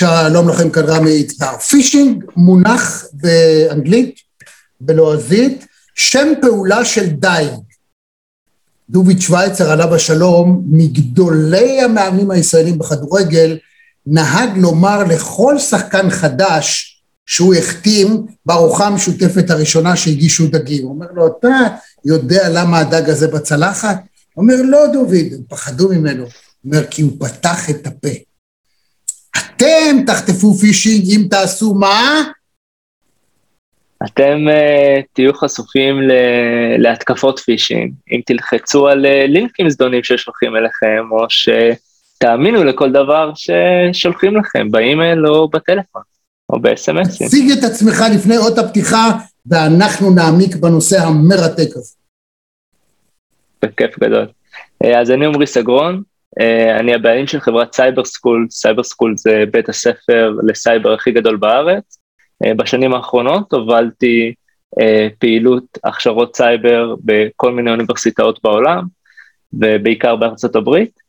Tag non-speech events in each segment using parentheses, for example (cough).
שלום לכם כאן רמי יצהר. פישינג מונח באנגלית, בלועזית, שם פעולה של דייג. דוביד שווייצר עליו השלום, מגדולי המאמנים הישראלים בכדורגל, נהג לומר לכל שחקן חדש שהוא החתים בארוחה המשותפת הראשונה שהגישו דגים. הוא אומר לו, אתה יודע למה הדג הזה בצלחת? הוא אומר, לא דוד, הם פחדו ממנו. הוא אומר, כי הוא פתח את הפה. אתם תחטפו פישינג אם תעשו מה? אתם uh, תהיו חשופים ל- להתקפות פישינג, אם תלחצו על uh, לינקים זדונים ששולחים אליכם, או שתאמינו לכל דבר ששולחים לכם, באימייל או בטלפון, או ב-SMSים. תציג את עצמך לפני אות הפתיחה, ואנחנו נעמיק בנושא המרתק הזה. בכיף גדול. Uh, אז אני עמרי סגרון, אני הבעלים של חברת Cyber School, Cyber School זה בית הספר לסייבר הכי גדול בארץ. Uh, בשנים האחרונות הובלתי uh, פעילות הכשרות סייבר בכל מיני אוניברסיטאות בעולם, ובעיקר בארצות הברית.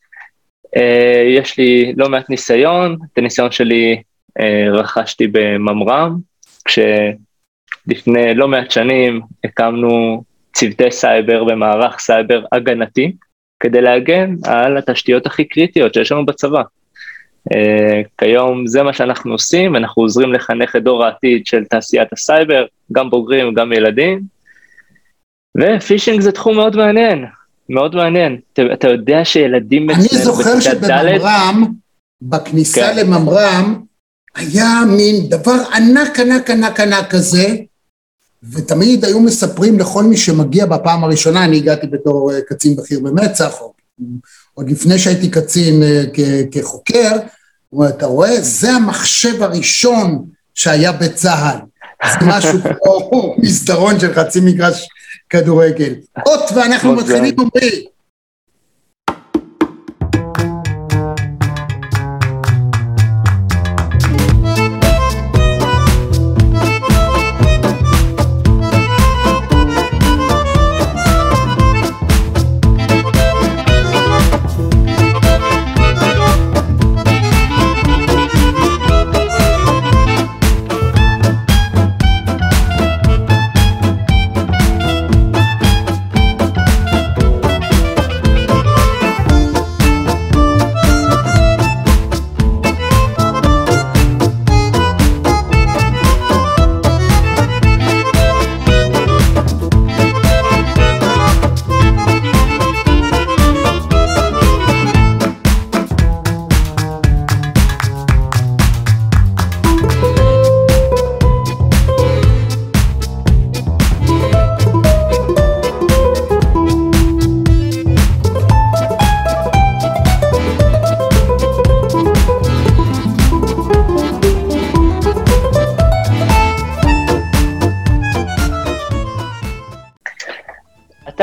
יש לי לא מעט ניסיון, את הניסיון שלי רכשתי בממר"ם, כשלפני לא מעט שנים הקמנו צוותי סייבר ומערך סייבר הגנתי, כדי להגן על התשתיות הכי קריטיות שיש לנו בצבא. Uh, כיום זה מה שאנחנו עושים, אנחנו עוזרים לחנך את דור העתיד של תעשיית הסייבר, גם בוגרים וגם ילדים, ופישינג זה תחום מאוד מעניין, מאוד מעניין. אתה, אתה יודע שילדים אני זוכר שבממר"ם, בכניסה כן. לממר"ם, היה מין דבר ענק ענק ענק ענק כזה, ותמיד היו מספרים לכל מי שמגיע בפעם הראשונה, אני הגעתי בתור אה, קצין בכיר במצ"ח, עוד לפני שהייתי קצין אה, כחוקר, אתה רואה, זה המחשב הראשון שהיה בצה"ל. זה משהו (laughs) כמו מסדרון של חצי מגרש כדורגל. אות ואנחנו מתחילים, אומרים.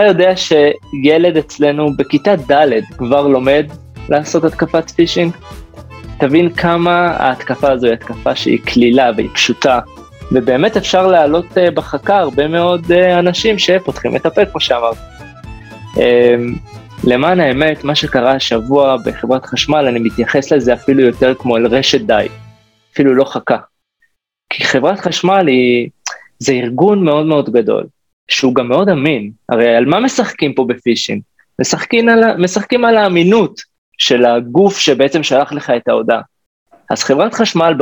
יודע שילד אצלנו בכיתה ד' כבר לומד לעשות התקפת פישינג? תבין כמה ההתקפה הזו היא התקפה שהיא קלילה והיא פשוטה, ובאמת אפשר להעלות אה, בחכה הרבה מאוד אה, אנשים שפותחים את הפה, כמו שאמרת. אמ, למען האמת, מה שקרה השבוע בחברת חשמל, אני מתייחס לזה אפילו יותר כמו אל רשת די, אפילו לא חכה. כי חברת חשמל היא, זה ארגון מאוד מאוד גדול. שהוא גם מאוד אמין. הרי על מה משחקים פה בפישינג? משחקים על, משחקים על האמינות של הגוף שבעצם שלח לך את ההודעה. אז חברת חשמל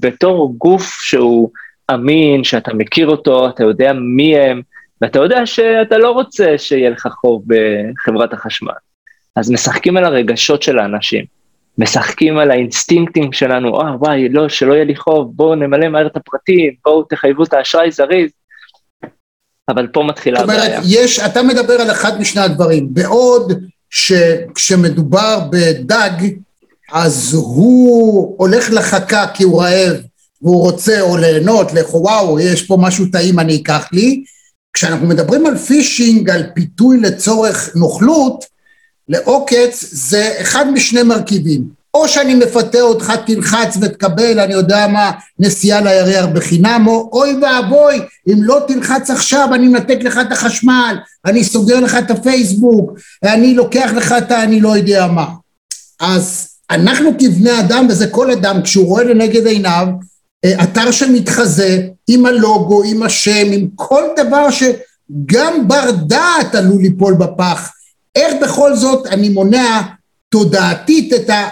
בתור גוף שהוא אמין, שאתה מכיר אותו, אתה יודע מי הם, ואתה יודע שאתה לא רוצה שיהיה לך חוב בחברת החשמל. אז משחקים על הרגשות של האנשים, משחקים על האינסטינקטים שלנו, אה וואי, לא, שלא יהיה לי חוב, בואו נמלא מהר את הפרטים, בואו תחייבו את האשראי זריז. אבל פה מתחילה הבעיה. זאת אומרת, יש, אתה מדבר על אחד משני הדברים. בעוד שכשמדובר בדג, אז הוא הולך לחכה כי הוא רעב והוא רוצה או ליהנות, לכו וואו, יש פה משהו טעים, אני אקח לי. כשאנחנו מדברים על פישינג, על פיתוי לצורך נוכלות, לעוקץ זה אחד משני מרכיבים. או שאני מפתה אותך, תלחץ ותקבל, אני יודע מה, נסיעה לירח בחינם, או אוי ואבוי, אם לא תלחץ עכשיו, אני מנתק לך את החשמל, אני סוגר לך את הפייסבוק, אני לוקח לך את האני לא יודע מה. אז אנחנו כבני אדם, וזה כל אדם, כשהוא רואה לנגד עיניו, אה, אתר שמתחזה, עם הלוגו, עם השם, עם כל דבר שגם בר דעת עלול ליפול בפח. איך בכל זאת אני מונע תודעתית את ה...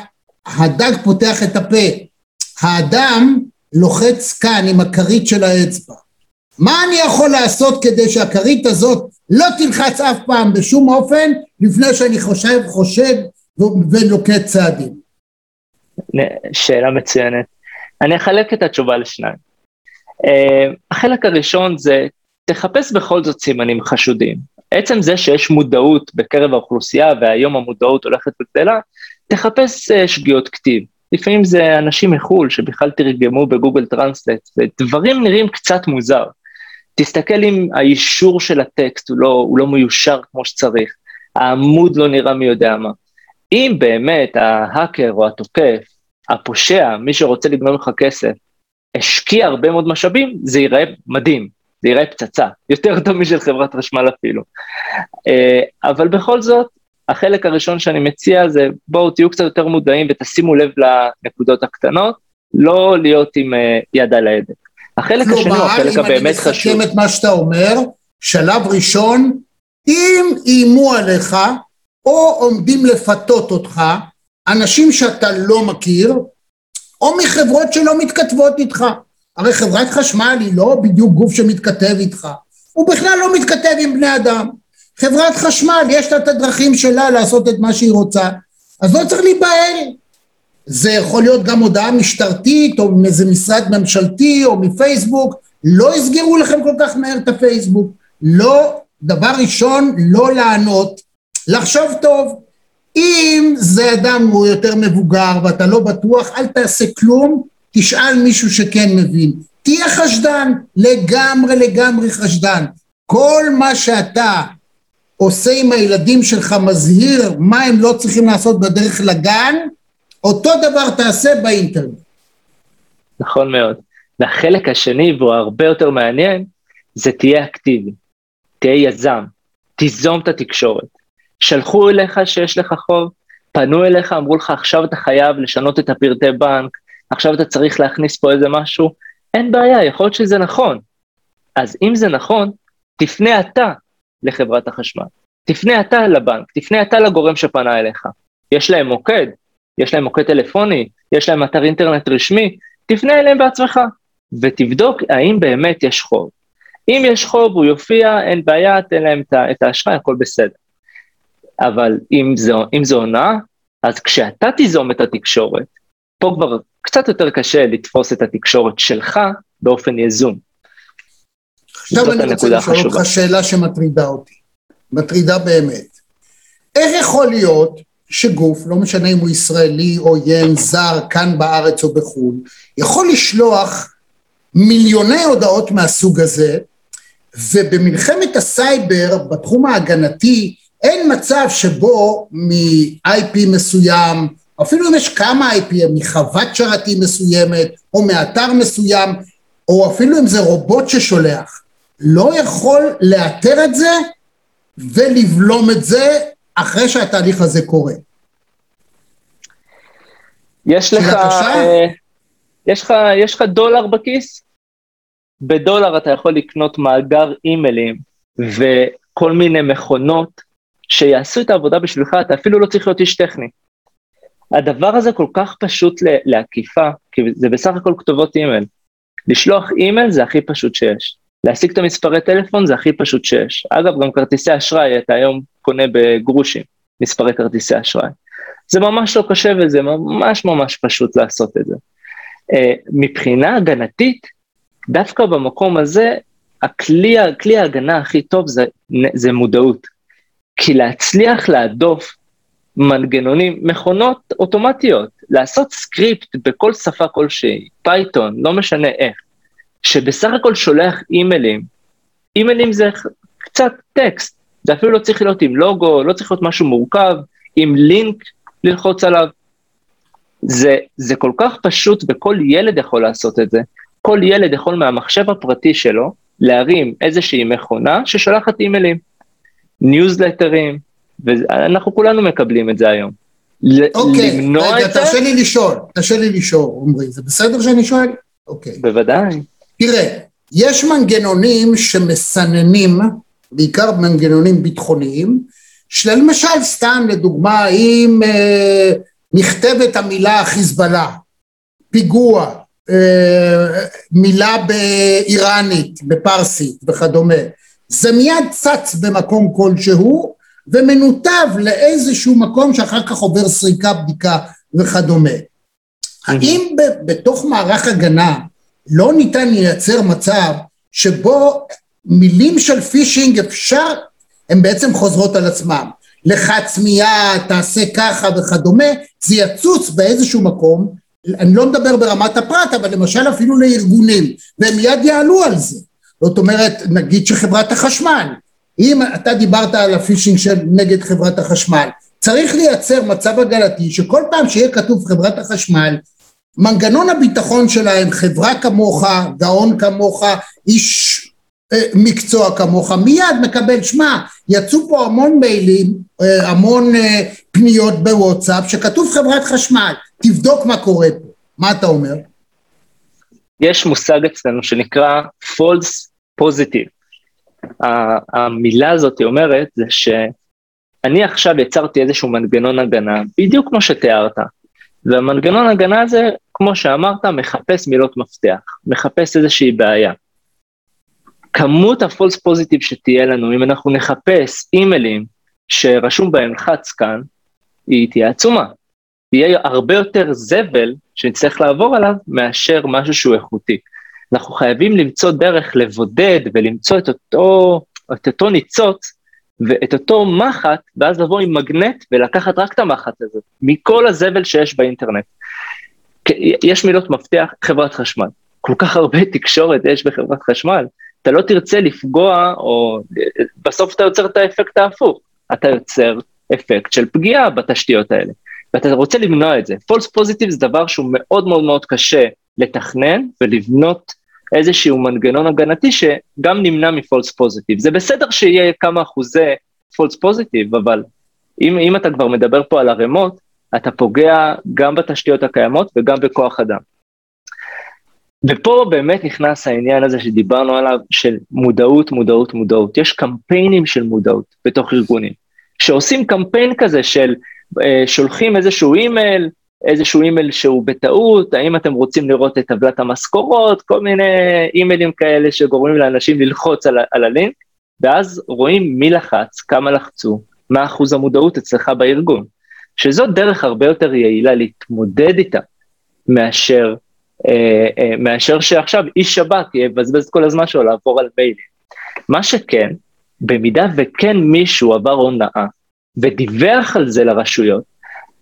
הדג פותח את הפה. האדם לוחץ כאן עם הכרית של האצבע. מה אני יכול לעשות כדי שהכרית הזאת לא תלחץ אף פעם בשום אופן לפני שאני חושב, חושד ונוקט צעדים? שאלה מצוינת. אני אחלק את התשובה לשניים. Uh, החלק הראשון זה, תחפש בכל זאת סימנים חשודים. עצם זה שיש מודעות בקרב האוכלוסייה, והיום המודעות הולכת וגדלה, תחפש uh, שגיאות כתיב. לפעמים זה אנשים מחו"ל שבכלל תרגמו בגוגל טרנסלט, ודברים נראים קצת מוזר. תסתכל אם האישור של הטקסט הוא לא, הוא לא מיושר כמו שצריך, העמוד לא נראה מי יודע מה. אם באמת ההאקר או התוקף, הפושע, מי שרוצה לגנוב לך כסף, השקיע הרבה מאוד משאבים, זה ייראה מדהים, זה ייראה פצצה, יותר טוב משל חברת חשמל אפילו. אה, אבל בכל זאת, החלק הראשון שאני מציע זה בואו תהיו קצת יותר מודעים ותשימו לב לנקודות הקטנות, לא להיות עם אה, יד על ההדק. החלק השני הוא החלק הבאמת חשוב. כלומר, אם אני מסכם את מה שאתה אומר, שלב ראשון, אם איימו עליך, או עומדים לפתות אותך, אנשים שאתה לא מכיר, או מחברות שלא מתכתבות איתך. הרי חברת חשמל היא לא בדיוק גוף שמתכתב איתך, הוא בכלל לא מתכתב עם בני אדם. חברת חשמל, יש לה את הדרכים שלה לעשות את מה שהיא רוצה, אז לא צריך להיבהל. זה יכול להיות גם הודעה משטרתית, או מאיזה משרד ממשלתי, או מפייסבוק, לא יסגרו לכם כל כך מהר את הפייסבוק. לא, דבר ראשון, לא לענות, לחשוב טוב. אם זה אדם הוא יותר מבוגר ואתה לא בטוח, אל תעשה כלום, תשאל מישהו שכן מבין. תהיה חשדן, לגמרי לגמרי חשדן. כל מה שאתה עושה עם הילדים שלך, מזהיר מה הם לא צריכים לעשות בדרך לגן, אותו דבר תעשה באינטרנט. נכון מאוד. והחלק השני, והוא הרבה יותר מעניין, זה תהיה אקטיבי, תהיה יזם, תיזום את התקשורת. שלחו אליך שיש לך חוב, פנו אליך, אמרו לך עכשיו אתה חייב לשנות את הפרטי בנק, עכשיו אתה צריך להכניס פה איזה משהו, אין בעיה, יכול להיות שזה נכון. אז אם זה נכון, תפנה אתה לחברת החשמל, תפנה אתה לבנק, תפנה אתה לגורם שפנה אליך. יש להם מוקד, יש להם מוקד טלפוני, יש להם אתר אינטרנט רשמי, תפנה אליהם בעצמך ותבדוק האם באמת יש חוב. אם יש חוב, הוא יופיע, אין בעיה, תן להם את האשראי, הכל בסדר. אבל אם זו, אם זו הונאה, אז כשאתה תיזום את התקשורת, פה כבר קצת יותר קשה לתפוס את התקשורת שלך באופן יזום. עכשיו אני רוצה לשאול אותך שאלה שמטרידה אותי, מטרידה באמת. איך יכול להיות שגוף, לא משנה אם הוא ישראלי, עוין, זר, כאן בארץ או בחו"ל, יכול לשלוח מיליוני הודעות מהסוג הזה, ובמלחמת הסייבר, בתחום ההגנתי, אין מצב שבו מ-IP מסוים, אפילו אם יש כמה IP, מחוות שרתים מסוימת, או מאתר מסוים, או אפילו אם זה רובוט ששולח, לא יכול לאתר את זה ולבלום את זה אחרי שהתהליך הזה קורה. יש לך, אה, יש לך, יש לך דולר בכיס? בדולר אתה יכול לקנות מאגר אימיילים וכל מיני מכונות שיעשו את העבודה בשבילך, אתה אפילו לא צריך להיות איש טכני. הדבר הזה כל כך פשוט לעקיפה, כי זה בסך הכל כתובות אימייל. לשלוח אימייל זה הכי פשוט שיש. להשיג את המספרי טלפון זה הכי פשוט שיש. אגב, גם כרטיסי אשראי, אתה היום קונה בגרושים, מספרי כרטיסי אשראי. זה ממש לא קשה וזה ממש ממש פשוט לעשות את זה. Uh, מבחינה הגנתית, דווקא במקום הזה, הכלי, הכלי ההגנה הכי טוב זה, זה מודעות. כי להצליח להדוף מנגנונים, מכונות אוטומטיות, לעשות סקריפט בכל שפה כלשהי, פייתון, לא משנה איך, שבסך הכל שולח אימיילים, אימיילים זה קצת טקסט, זה אפילו לא צריך להיות עם לוגו, לא צריך להיות משהו מורכב, עם לינק ללחוץ עליו. זה, זה כל כך פשוט וכל ילד יכול לעשות את זה. כל ילד יכול מהמחשב הפרטי שלו להרים איזושהי מכונה ששולחת אימיילים. ניוזלטרים, ואנחנו כולנו מקבלים את זה היום. אוקיי, למנוע רגע, את זה? תרשה לי לשאול, תרשה לי לשאול, עמרי, זה בסדר שאני שואל? אוקיי. בוודאי. תראה, יש מנגנונים שמסננים, בעיקר מנגנונים ביטחוניים, שלמשל, סתם לדוגמה, אם אה, נכתבת המילה חיזבאללה, פיגוע, אה, מילה באיראנית, בפרסית וכדומה, זה מיד צץ במקום כלשהו ומנותב לאיזשהו מקום שאחר כך עובר סריקה, בדיקה וכדומה. האם בתוך מערך הגנה לא ניתן לייצר מצב שבו מילים של פישינג אפשר, הן בעצם חוזרות על עצמם. לחץ מיד, תעשה ככה וכדומה, זה יצוץ באיזשהו מקום, אני לא מדבר ברמת הפרט, אבל למשל אפילו לארגונים, והם מיד יעלו על זה. זאת אומרת, נגיד שחברת החשמל, אם אתה דיברת על הפישינג של נגד חברת החשמל, צריך לייצר מצב הגלתי שכל פעם שיהיה כתוב חברת החשמל, מנגנון הביטחון שלהם, חברה כמוך, גאון כמוך, איש אה, מקצוע כמוך, מיד מקבל, שמע, יצאו פה המון מיילים, אה, המון אה, פניות בוואטסאפ, שכתוב חברת חשמל, תבדוק מה קורה פה. מה אתה אומר? יש מושג אצלנו שנקרא false positive. המילה הזאת אומרת זה שאני עכשיו יצרתי איזשהו מנגנון הגנה, בדיוק כמו שתיארת, והמנגנון הגנה הזה, כמו שאמרת, מחפש מילות מפתח, מחפש איזושהי בעיה. כמות הפולס פוזיטיב שתהיה לנו, אם אנחנו נחפש אימיילים שרשום בהם חץ כאן, היא תהיה עצומה. יהיה הרבה יותר זבל שנצטרך לעבור עליו מאשר משהו שהוא איכותי. אנחנו חייבים למצוא דרך לבודד ולמצוא את אותו, את אותו ניצוץ ואת אותו מחט, ואז לבוא עם מגנט ולקחת רק את המחט הזה, מכל הזבל שיש באינטרנט. יש מילות מפתח, חברת חשמל. כל כך הרבה תקשורת יש בחברת חשמל, אתה לא תרצה לפגוע, או בסוף אתה יוצר את האפקט ההפוך, אתה יוצר אפקט של פגיעה בתשתיות האלה. ואתה רוצה למנוע את זה. false positive זה דבר שהוא מאוד מאוד מאוד קשה לתכנן ולבנות איזשהו מנגנון הגנתי שגם נמנע מ-false positive. זה בסדר שיהיה כמה אחוזי false positive, אבל אם, אם אתה כבר מדבר פה על ערימות, אתה פוגע גם בתשתיות הקיימות וגם בכוח אדם. ופה באמת נכנס העניין הזה שדיברנו עליו, של מודעות, מודעות, מודעות. יש קמפיינים של מודעות בתוך ארגונים. כשעושים קמפיין כזה של אה, שולחים איזשהו אימייל, איזשהו אימייל שהוא בטעות, האם אתם רוצים לראות את טבלת המשכורות, כל מיני אימיילים כאלה שגורמים לאנשים ללחוץ על, על הלינק, ואז רואים מי לחץ, כמה לחצו, מה אחוז המודעות אצלך בארגון. שזו דרך הרבה יותר יעילה להתמודד איתה, מאשר, אה, אה, מאשר שעכשיו איש שב"כ יבזבז כל הזמן שלו לעבור על מיילים. מה שכן, במידה וכן מישהו עבר הונאה, ודיווח על זה לרשויות,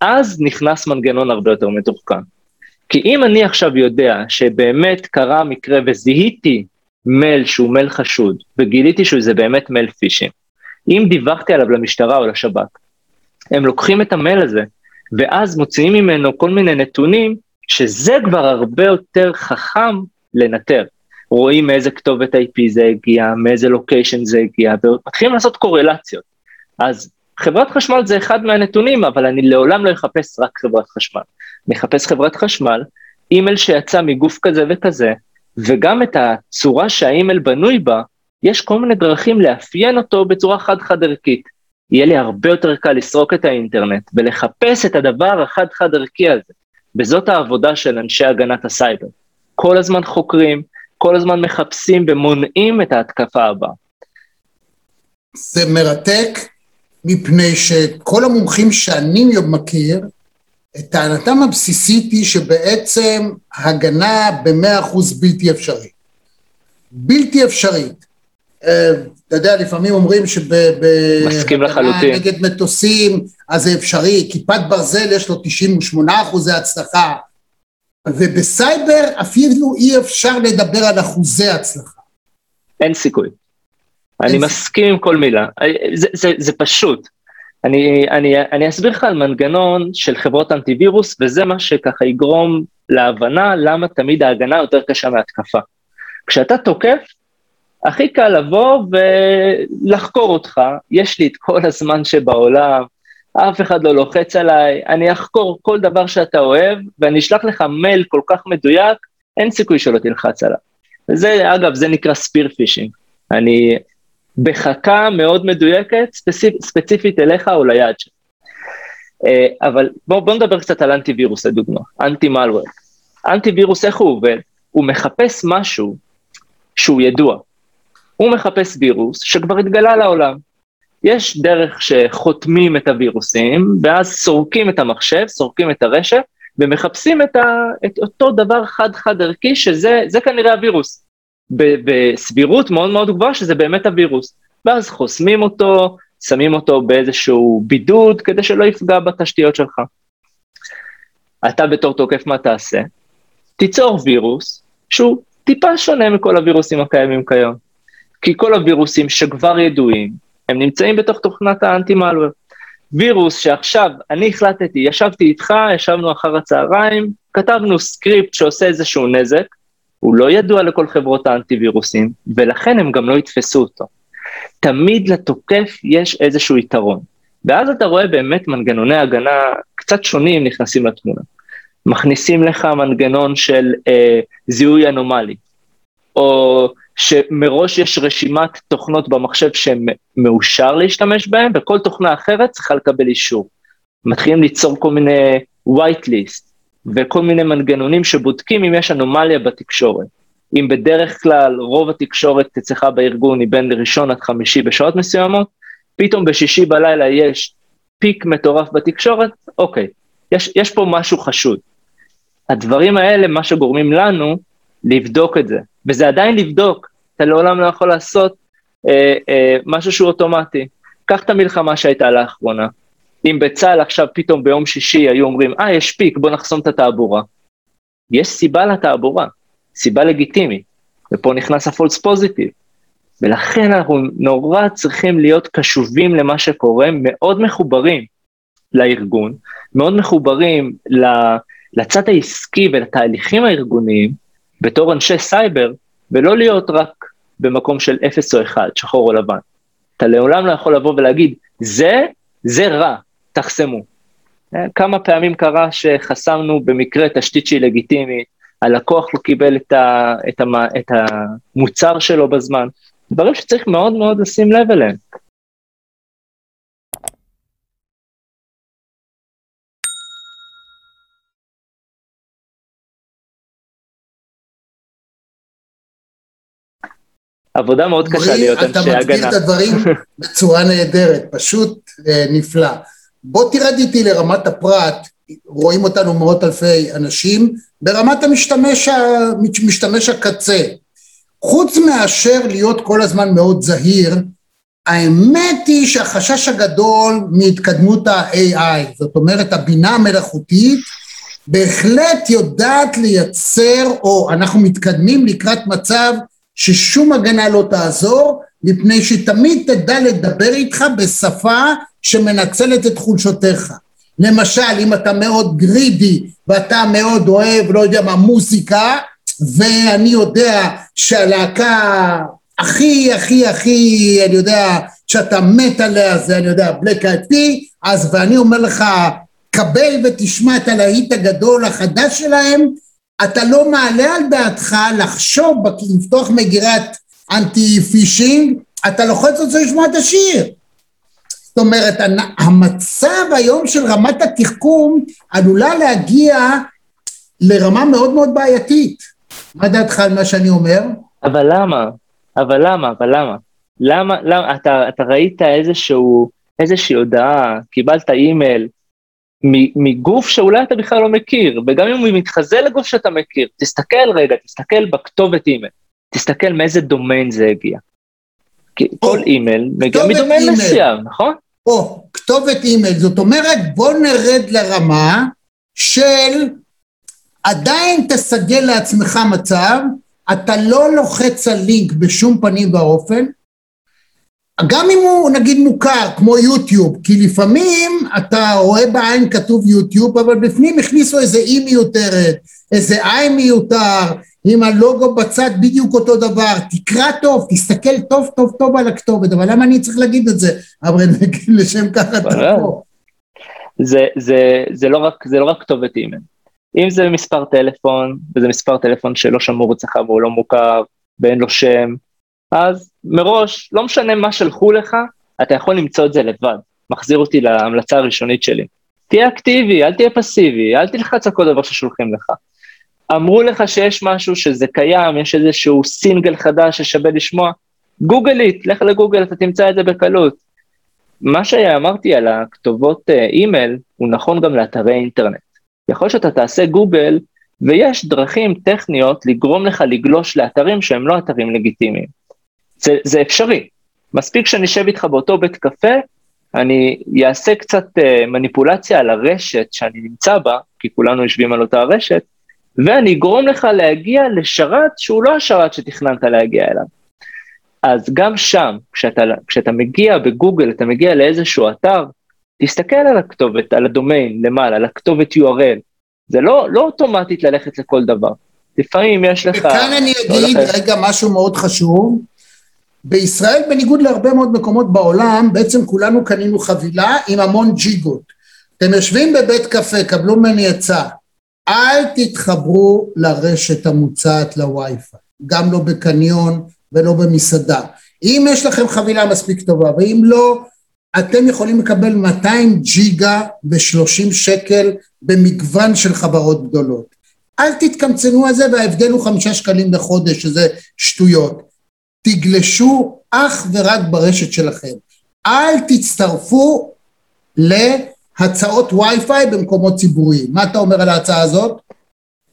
אז נכנס מנגנון הרבה יותר מתוחכם. כי אם אני עכשיו יודע שבאמת קרה מקרה וזיהיתי מייל שהוא מייל חשוד, וגיליתי שזה באמת מייל פישינג, אם דיווחתי עליו למשטרה או לשב"כ, הם לוקחים את המייל הזה, ואז מוציאים ממנו כל מיני נתונים, שזה כבר הרבה יותר חכם לנטר. רואים מאיזה כתובת IP זה הגיע, מאיזה לוקיישן זה הגיע, ומתחילים לעשות קורלציות. אז חברת חשמל זה אחד מהנתונים, אבל אני לעולם לא אחפש רק חברת חשמל. אני אחפש חברת חשמל, אימייל שיצא מגוף כזה וכזה, וגם את הצורה שהאימייל בנוי בה, יש כל מיני דרכים לאפיין אותו בצורה חד-חד ערכית. יהיה לי הרבה יותר קל לסרוק את האינטרנט ולחפש את הדבר החד-חד ערכי הזה. וזאת העבודה של אנשי הגנת הסייבר. כל הזמן חוקרים, כל הזמן מחפשים ומונעים את ההתקפה הבאה. זה מרתק, מפני שכל המומחים שאני מכיר, טענתם הבסיסית היא שבעצם הגנה במאה אחוז בלתי אפשרית. בלתי אפשרית. אה, אתה יודע, לפעמים אומרים שבהגנה נגד מטוסים, אז זה אפשרי, כיפת ברזל יש לו 98 אחוזי הצלחה, ובסייבר אפילו אי אפשר לדבר על אחוזי הצלחה. אין סיכוי. אני מסכים עם כל מילה. זה, זה, זה פשוט. אני, אני, אני אסביר לך על מנגנון של חברות אנטיווירוס, וזה מה שככה יגרום להבנה למה תמיד ההגנה יותר קשה מהתקפה. כשאתה תוקף, הכי קל לבוא ולחקור אותך, יש לי את כל הזמן שבעולם, אף אחד לא לוחץ עליי, אני אחקור כל דבר שאתה אוהב, ואני אשלח לך מייל כל כך מדויק, אין סיכוי שלא תלחץ עליו. וזה, אגב, זה נקרא ספיר פישינג. אני בחכה מאוד מדויקת, ספציפ, ספציפית אליך או ליעד שלך. אה, אבל בואו בוא נדבר קצת על אנטי וירוס לדוגמה, אנטי מלוור. אנטי וירוס, איך הוא עובד? הוא מחפש משהו שהוא ידוע. הוא מחפש וירוס שכבר התגלה לעולם. יש דרך שחותמים את הווירוסים, ואז סורקים את המחשב, סורקים את הרשת, ומחפשים את, ה, את אותו דבר חד-חד ערכי, שזה כנראה הווירוס. בסבירות מאוד מאוד גבוהה שזה באמת הווירוס. ואז חוסמים אותו, שמים אותו באיזשהו בידוד כדי שלא יפגע בתשתיות שלך. אתה בתור תוקף מה תעשה? תיצור וירוס שהוא טיפה שונה מכל הווירוסים הקיימים כיום. כי כל הווירוסים שכבר ידועים, הם נמצאים בתוך תוכנת האנטי-מלוור. וירוס שעכשיו אני החלטתי, ישבתי איתך, ישבנו אחר הצהריים, כתבנו סקריפט שעושה איזשהו נזק, הוא לא ידוע לכל חברות האנטי-וירוסים, ולכן הם גם לא יתפסו אותו. תמיד לתוקף יש איזשהו יתרון. ואז אתה רואה באמת מנגנוני הגנה קצת שונים נכנסים לתמונה. מכניסים לך מנגנון של אה, זיהוי אנומלי, או שמראש יש רשימת תוכנות במחשב שמאושר להשתמש בהן, וכל תוכנה אחרת צריכה לקבל אישור. מתחילים ליצור כל מיני white list, וכל מיני מנגנונים שבודקים אם יש אנומליה בתקשורת. אם בדרך כלל רוב התקשורת אצלך בארגון היא בין ראשון עד חמישי בשעות מסוימות, פתאום בשישי בלילה יש פיק מטורף בתקשורת, אוקיי, יש, יש פה משהו חשוד. הדברים האלה, מה שגורמים לנו, לבדוק את זה, וזה עדיין לבדוק, אתה לעולם לא יכול לעשות אה, אה, משהו שהוא אוטומטי. קח את המלחמה שהייתה לאחרונה, אם בצה"ל עכשיו פתאום ביום שישי היו אומרים, אה, יש peak, בוא נחסום את התעבורה. יש סיבה לתעבורה, סיבה לגיטימית, ופה נכנס ה false positive. ולכן אנחנו נורא צריכים להיות קשובים למה שקורה, מאוד מחוברים לארגון, מאוד מחוברים לצד העסקי ולתהליכים הארגוניים בתור אנשי סייבר, ולא להיות רק במקום של אפס או אחד, שחור או לבן. אתה לעולם לא יכול לבוא ולהגיד, זה, זה רע, תחסמו. אה, כמה פעמים קרה שחסמנו במקרה תשתית שהיא לגיטימית, הלקוח לא קיבל את, ה, את, המ, את המוצר שלו בזמן, דברים שצריך מאוד מאוד לשים לב אליהם. עבודה מאוד קשה להיות אנשי הגנה. אתה מסביר את הדברים (laughs) בצורה נהדרת, פשוט אה, נפלא. בוא תרד איתי לרמת הפרט, רואים אותנו מאות אלפי אנשים, ברמת המשתמש, משתמש הקצה. חוץ מאשר להיות כל הזמן מאוד זהיר, האמת היא שהחשש הגדול מהתקדמות ה-AI, זאת אומרת הבינה המלאכותית, בהחלט יודעת לייצר, או אנחנו מתקדמים לקראת מצב ששום הגנה לא תעזור, מפני שתמיד תדע לדבר איתך בשפה שמנצלת את חולשותיך. למשל, אם אתה מאוד גרידי ואתה מאוד אוהב, לא יודע מה, מוזיקה, ואני יודע שהלהקה הכי הכי הכי, אני יודע, שאתה מת עליה זה, אני יודע, בלק אייד פי, אז ואני אומר לך, קבל ותשמע את הלהיט הגדול החדש שלהם, אתה לא מעלה על דעתך לחשוב, לפתוח מגירת אנטי פישינג, אתה לוחץ אותו לשמוע את השיר. זאת אומרת, המצב היום של רמת התחכום עלולה להגיע לרמה מאוד מאוד בעייתית. מה דעתך על מה שאני אומר? אבל למה? אבל למה? אבל למה? למה, למה, אתה, אתה ראית איזשהו, איזושהי הודעה, קיבלת אימייל מגוף שאולי אתה בכלל לא מכיר, וגם אם הוא מתחזה לגוף שאתה מכיר, תסתכל רגע, תסתכל בכתובת אימייל, תסתכל מאיזה דומיין זה הגיע. כל אימייל מגיע מדומיין מסוים, נכון? או, כתובת אימייל, זאת אומרת בוא נרד לרמה של עדיין תסגל לעצמך מצב, אתה לא לוחץ על לינק בשום פנים ואופן, גם אם הוא נגיד מוכר כמו יוטיוב, כי לפעמים אתה רואה בעין כתוב יוטיוב, אבל בפנים הכניסו איזה E מיותרת, איזה עין מיותר, עם הלוגו בצד בדיוק אותו דבר, תקרא טוב, תסתכל טוב טוב טוב על הכתובת, אבל למה אני צריך להגיד את זה? אבל לשם כך אתה פה. זה, זה, זה, לא רק, זה לא רק כתובת אימייל. אם זה מספר טלפון, וזה מספר טלפון שלא שמור אצלך והוא לא מוכר, ואין לו שם, אז מראש, לא משנה מה שלחו לך, אתה יכול למצוא את זה לבד. מחזיר אותי להמלצה הראשונית שלי. תהיה אקטיבי, אל תהיה פסיבי, אל תלחץ על כל דבר ששולחים לך. אמרו לך שיש משהו שזה קיים, יש איזשהו סינגל חדש ששווה לשמוע, גוגלית, לך לגוגל, אתה תמצא את זה בקלות. מה שאמרתי על הכתובות אה, אימייל, הוא נכון גם לאתרי אינטרנט. יכול שאתה תעשה גוגל, ויש דרכים טכניות לגרום לך לגלוש לאתרים שהם לא אתרים לגיטימיים. זה, זה אפשרי. מספיק שנשב איתך באותו בית קפה, אני אעשה קצת uh, מניפולציה על הרשת שאני נמצא בה, כי כולנו יושבים על אותה רשת, ואני אגרום לך להגיע לשרת שהוא לא השרת שתכננת להגיע אליו. אז גם שם, כשאתה, כשאתה מגיע בגוגל, אתה מגיע לאיזשהו אתר, תסתכל על הכתובת, על הדומיין למעלה, על הכתובת URL. זה לא, לא אוטומטית ללכת לכל דבר. לפעמים יש לך... וכאן אני אגיד רגע משהו מאוד חשוב. בישראל, בניגוד להרבה מאוד מקומות בעולם, בעצם כולנו קנינו חבילה עם המון ג'יגות. אתם יושבים בבית קפה, קבלו ממני עצה, אל תתחברו לרשת המוצעת לווי-פיי, גם לא בקניון ולא במסעדה. אם יש לכם חבילה מספיק טובה, ואם לא, אתם יכולים לקבל 200 ג'יגה ב-30 שקל במגוון של חברות גדולות. אל תתקמצנו על זה וההבדל הוא חמישה שקלים בחודש, שזה שטויות. תגלשו אך ורק ברשת שלכם. אל תצטרפו להצעות וי-פיי במקומות ציבוריים. מה אתה אומר על ההצעה הזאת?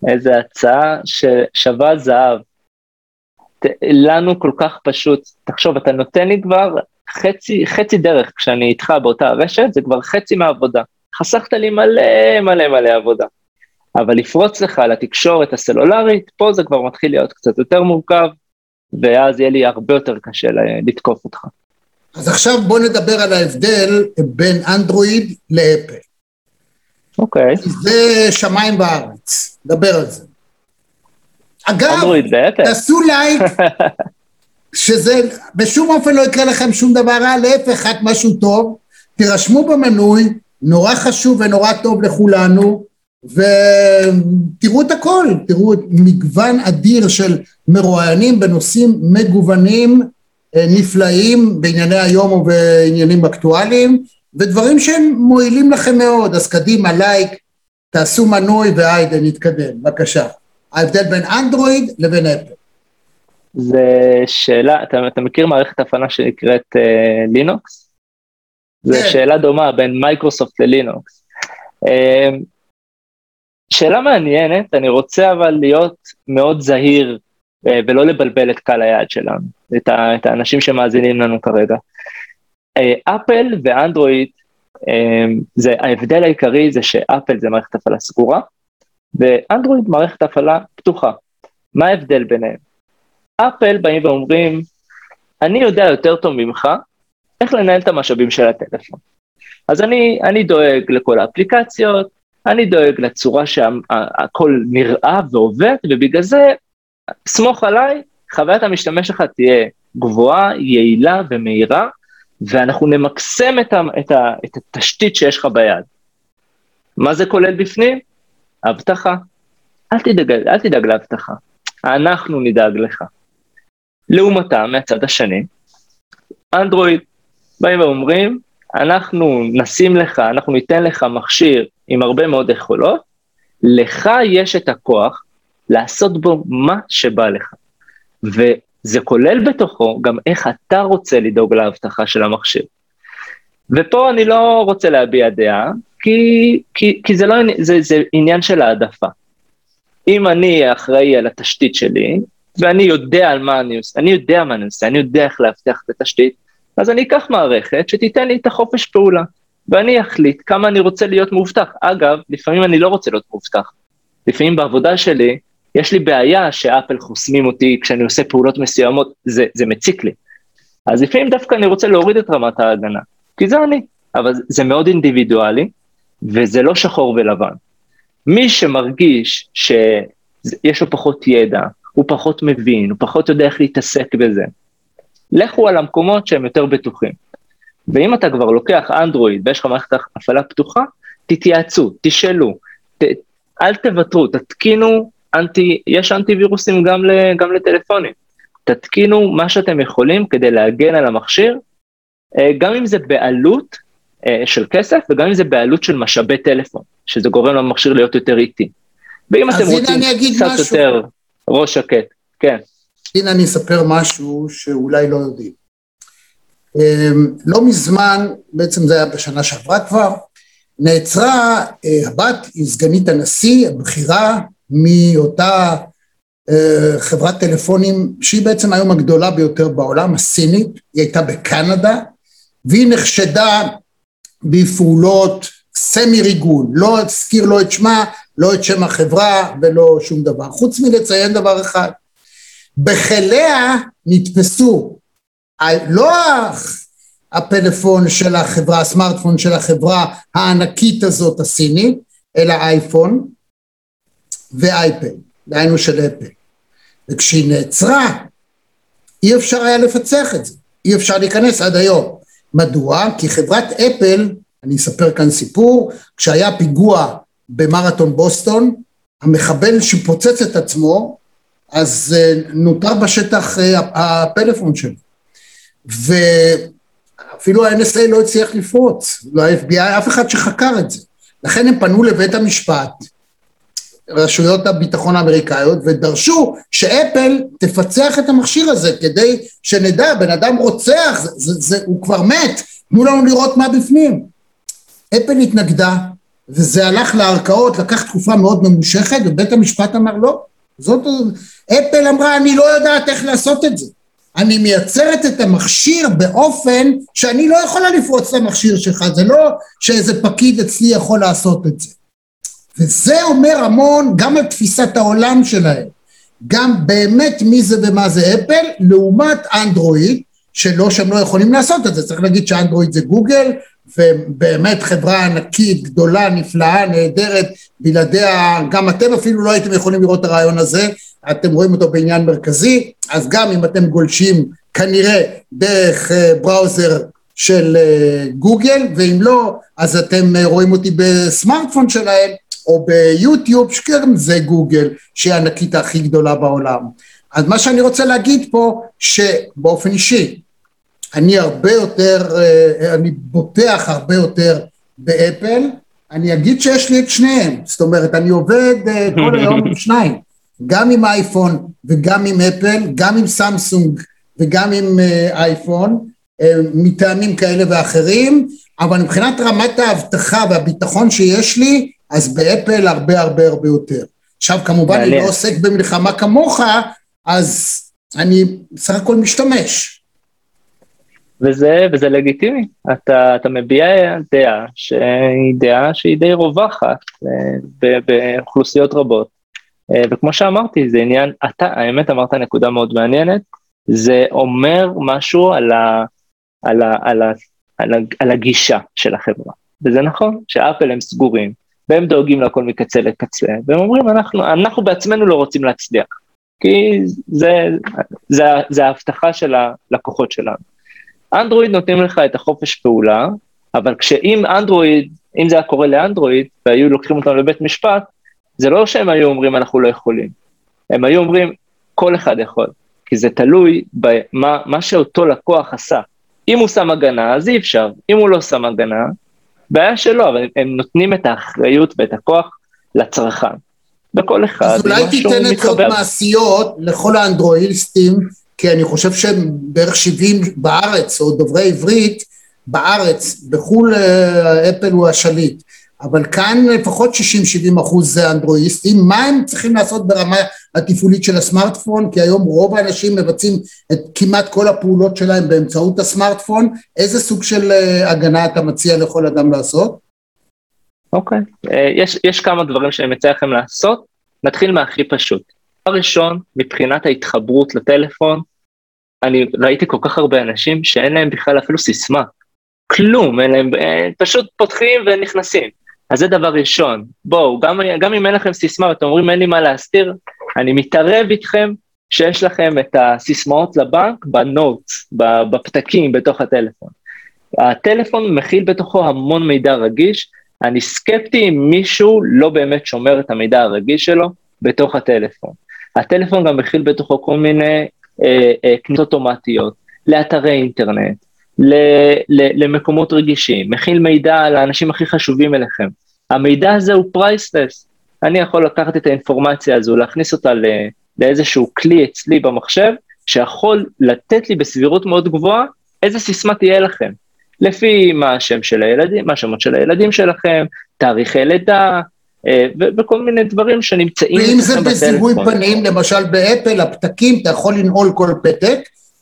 איזה הצעה ששווה זהב. לנו כל כך פשוט, תחשוב, אתה נותן לי כבר חצי, חצי דרך כשאני איתך באותה רשת, זה כבר חצי מהעבודה. חסכת לי מלא מלא מלא עבודה. אבל לפרוץ לך לתקשורת הסלולרית, פה זה כבר מתחיל להיות קצת יותר מורכב, ואז יהיה לי הרבה יותר קשה לתקוף אותך. אז עכשיו בוא נדבר על ההבדל בין אנדרואיד לאפל. אוקיי. זה שמיים בארץ, דבר על זה. אגב, תעשו לייק, (laughs) שזה בשום אופן לא יקרה לכם שום דבר רע, להפך, רק משהו טוב. תירשמו במנוי, נורא חשוב ונורא טוב לכולנו, ותראו את הכל, תראו מגוון אדיר של מרואיינים בנושאים מגוונים נפלאים בענייני היום ובעניינים אקטואליים, ודברים שהם מועילים לכם מאוד, אז קדימה, לייק, תעשו מנוי והיידה, נתקדם, בבקשה. ההבדל בין אנדרואיד לבין אפל. זה שאלה, אתה, אתה מכיר מערכת הפעלה שנקראת uh, לינוקס? זו כן. שאלה דומה בין מייקרוסופט ללינוקס. Uh, שאלה מעניינת, אני רוצה אבל להיות מאוד זהיר uh, ולא לבלבל את קהל היעד שלנו, את, ה, את האנשים שמאזינים לנו כרגע. אפל uh, ואנדרואיד, uh, זה, ההבדל העיקרי זה שאפל זה מערכת הפעלה סגורה, ואנדרואיד מערכת הפעלה פתוחה. מה ההבדל ביניהם? אפל באים ואומרים, אני יודע יותר טוב ממך איך לנהל את המשאבים של הטלפון. אז אני, אני דואג לכל האפליקציות, אני דואג לצורה שהכל נראה ועובד, ובגלל זה, סמוך עליי, חוויית המשתמש שלך תהיה גבוהה, יעילה ומהירה, ואנחנו נמקסם את, ה, את, ה, את התשתית שיש לך ביד. מה זה כולל בפנים? אבטחה. אל תדאג, אל תדאג לאבטחה, אנחנו נדאג לך. לעומתם, מהצד השני, אנדרואיד באים ואומרים, אנחנו נשים לך, אנחנו ניתן לך מכשיר עם הרבה מאוד יכולות, לך יש את הכוח לעשות בו מה שבא לך. וזה כולל בתוכו גם איך אתה רוצה לדאוג לאבטחה של המכשיר. ופה אני לא רוצה להביע דעה, כי, כי, כי זה, לא, זה, זה עניין של העדפה. אם אני אחראי על התשתית שלי, ואני יודע על מה אני עושה, אני יודע מה אני עושה, אני יודע איך להבטיח את התשתית, אז אני אקח מערכת שתיתן לי את החופש פעולה, ואני אחליט כמה אני רוצה להיות מאובטח. אגב, לפעמים אני לא רוצה להיות מאובטח. לפעמים בעבודה שלי, יש לי בעיה שאפל חוסמים אותי כשאני עושה פעולות מסוימות, זה, זה מציק לי. אז לפעמים דווקא אני רוצה להוריד את רמת ההגנה, כי זה אני, אבל זה מאוד אינדיבידואלי, וזה לא שחור ולבן. מי שמרגיש שיש לו פחות ידע, הוא פחות מבין, הוא פחות יודע איך להתעסק בזה. לכו על המקומות שהם יותר בטוחים. ואם אתה כבר לוקח אנדרואיד ויש לך מערכת הפעלה פתוחה, תתייעצו, תשאלו, ת, אל תוותרו, תתקינו אנטי, יש אנטי וירוסים גם, ל, גם לטלפונים. תתקינו מה שאתם יכולים כדי להגן על המכשיר, אה, גם אם זה בעלות אה, של כסף וגם אם זה בעלות של משאבי טלפון, שזה גורם למכשיר להיות יותר איטי. ואם אתם רוצים קצת משהו. יותר ראש שקט, כן. הנה אני אספר משהו שאולי לא יודעים. אמ, לא מזמן, בעצם זה היה בשנה שעברה כבר, נעצרה אה, הבת היא סגנית הנשיא הבכירה מאותה אה, חברת טלפונים שהיא בעצם היום הגדולה ביותר בעולם, הסינית, היא הייתה בקנדה והיא נחשדה בפעולות סמי ריגול, לא אזכיר לא את שמה, לא את שם החברה ולא שום דבר, חוץ מלציין דבר אחד, בחיליה נתפסו לא הפלאפון של החברה, הסמארטפון של החברה הענקית הזאת הסינית, אלא אייפון ואייפד, דהיינו של אפל. וכשהיא נעצרה, אי אפשר היה לפצח את זה, אי אפשר להיכנס עד היום. מדוע? כי חברת אפל, אני אספר כאן סיפור, כשהיה פיגוע במרתון בוסטון, המחבל שפוצץ את עצמו, אז אה, נותר בשטח אה, הפלאפון שלו. ואפילו ה-NSA לא הצליח לפרוץ, לא ה-FBI, אף אחד שחקר את זה. לכן הם פנו לבית המשפט, רשויות הביטחון האמריקאיות, ודרשו שאפל תפצח את המכשיר הזה כדי שנדע, בן אדם רוצח, זה, זה, זה, הוא כבר מת, תנו לנו לראות מה בפנים. אפל התנגדה, וזה הלך לערכאות, לקח תקופה מאוד ממושכת, ובית המשפט אמר לא, זאת, אפל אמרה אני לא יודעת איך לעשות את זה. אני מייצרת את המכשיר באופן שאני לא יכולה לפרוץ את המכשיר שלך, זה לא שאיזה פקיד אצלי יכול לעשות את זה. וזה אומר המון גם על תפיסת העולם שלהם, גם באמת מי זה ומה זה אפל, לעומת אנדרואיד, שלא שהם לא יכולים לעשות את זה, צריך להגיד שאנדרואיד זה גוגל, ובאמת חברה ענקית, גדולה, נפלאה, נהדרת, בלעדיה גם אתם אפילו לא הייתם יכולים לראות את הרעיון הזה, אתם רואים אותו בעניין מרכזי, אז גם אם אתם גולשים כנראה דרך אה, בראוזר של אה, גוגל, ואם לא, אז אתם אה, רואים אותי בסמארטפון שלהם, או ביוטיוב, שגם זה גוגל, שהיא הענקית הכי גדולה בעולם. אז מה שאני רוצה להגיד פה, שבאופן אישי, אני הרבה יותר, אני בוטח הרבה יותר באפל, אני אגיד שיש לי את שניהם, זאת אומרת, אני עובד כל היום עם שניים. גם עם אייפון וגם עם אפל, גם עם סמסונג וגם עם אה, אייפון, אה, מטעמים כאלה ואחרים, אבל מבחינת רמת האבטחה והביטחון שיש לי, אז באפל הרבה הרבה הרבה יותר. עכשיו כמובן אני לא עוסק במלחמה כמוך, אז אני בסך הכל משתמש. וזה, וזה לגיטימי, אתה, אתה מביע דעה שהיא דעה שהיא די רווחת אה, באוכלוסיות רבות. אה, וכמו שאמרתי, זה עניין, אתה, האמת אמרת נקודה מאוד מעניינת, זה אומר משהו על, ה, על, ה, על, ה, על, ה, על הגישה של החברה. וזה נכון שאפל הם סגורים, והם דואגים לכל מקצה לקצה, והם אומרים, אנחנו, אנחנו בעצמנו לא רוצים להצליח, כי זה, זה, זה ההבטחה של הלקוחות שלנו. אנדרואיד נותנים לך את החופש פעולה, אבל כשאם אנדרואיד, אם זה היה קורה לאנדרואיד, והיו לוקחים אותם לבית משפט, זה לא שהם היו אומרים אנחנו לא יכולים, הם היו אומרים כל אחד יכול, כי זה תלוי במה שאותו לקוח עשה. אם הוא שם הגנה אז אי אפשר, אם הוא לא שם הגנה, בעיה שלו, אבל הם נותנים את האחריות ואת הכוח לצרכן. וכל אחד, אז אולי תיתן עצות מעשיות לכל האנדרואיסטים, כי אני חושב שהם בערך 70 בארץ, או דוברי עברית, בארץ, בחו"ל אה, אפל הוא השליט. אבל כאן לפחות 60-70 אחוז זה אנדרואיסטים, מה הם צריכים לעשות ברמה התפעולית של הסמארטפון, כי היום רוב האנשים מבצעים את כמעט כל הפעולות שלהם באמצעות הסמארטפון, איזה סוג של אה, הגנה אתה מציע לכל אדם לעשות? אוקיי, okay. אה, יש, יש כמה דברים שאני מציע לכם לעשות, נתחיל מהכי פשוט. הראשון, מבחינת ההתחברות לטלפון, אני ראיתי כל כך הרבה אנשים שאין להם בכלל אפילו סיסמה, כלום, אין להם, אה, פשוט פותחים ונכנסים. אז זה דבר ראשון. בואו, גם, גם אם אין לכם סיסמה ואתם אומרים אין לי מה להסתיר, אני מתערב איתכם שיש לכם את הסיסמאות לבנק בנוטס, בפתקים בתוך הטלפון. הטלפון מכיל בתוכו המון מידע רגיש, אני סקפטי אם מישהו לא באמת שומר את המידע הרגיש שלו בתוך הטלפון. הטלפון גם מכיל בתוכו כל מיני אה, אה, כניסות אוטומטיות לאתרי אינטרנט, ל, ל, למקומות רגישים, מכיל מידע על האנשים הכי חשובים אליכם. המידע הזה הוא פרייסלס. אני יכול לקחת את האינפורמציה הזו, להכניס אותה ל, לאיזשהו כלי אצלי במחשב, שיכול לתת לי בסבירות מאוד גבוהה איזה סיסמה תהיה לכם. לפי מה השם של הילדים, מה השמות של הילדים שלכם, תאריכי לידה, אה, וכל מיני דברים שנמצאים ואם זה בזיהוי פנים, למשל באפל, הפתקים, אתה יכול לנעול כל פתק,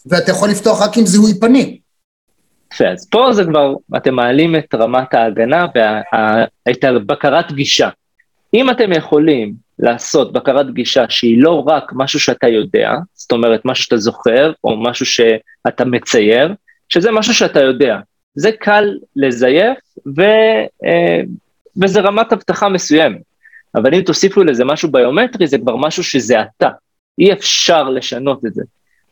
ואתה יכול לפתוח רק עם זיהוי פנים. יפה, אז פה זה כבר, אתם מעלים את רמת ההגנה ואת הבקרת גישה. אם אתם יכולים לעשות בקרת גישה שהיא לא רק משהו שאתה יודע, זאת אומרת משהו שאתה זוכר, או משהו שאתה מצייר, שזה משהו שאתה יודע. זה קל לזייף, ו, אה, וזה רמת אבטחה מסוימת. אבל אם תוסיפו לזה משהו ביומטרי, זה כבר משהו שזה אתה. אי אפשר לשנות את זה.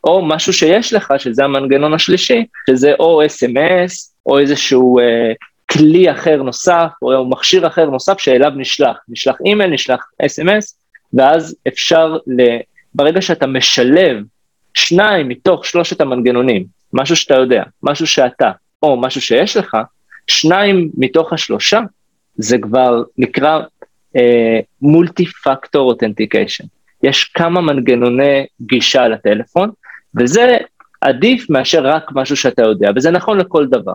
או משהו שיש לך, שזה המנגנון השלישי, שזה או אס.אם.אס, או איזשהו אה, כלי אחר נוסף, או מכשיר אחר נוסף שאליו נשלח. נשלח אימייל, נשלח אס.אם.אס, ואז אפשר, ל... ברגע שאתה משלב שניים מתוך שלושת המנגנונים, משהו שאתה יודע, משהו שאתה, או משהו שיש לך, שניים מתוך השלושה, זה כבר נקרא מולטי פקטור אותנטיקיישן. יש כמה מנגנוני גישה לטלפון, וזה עדיף מאשר רק משהו שאתה יודע, וזה נכון לכל דבר.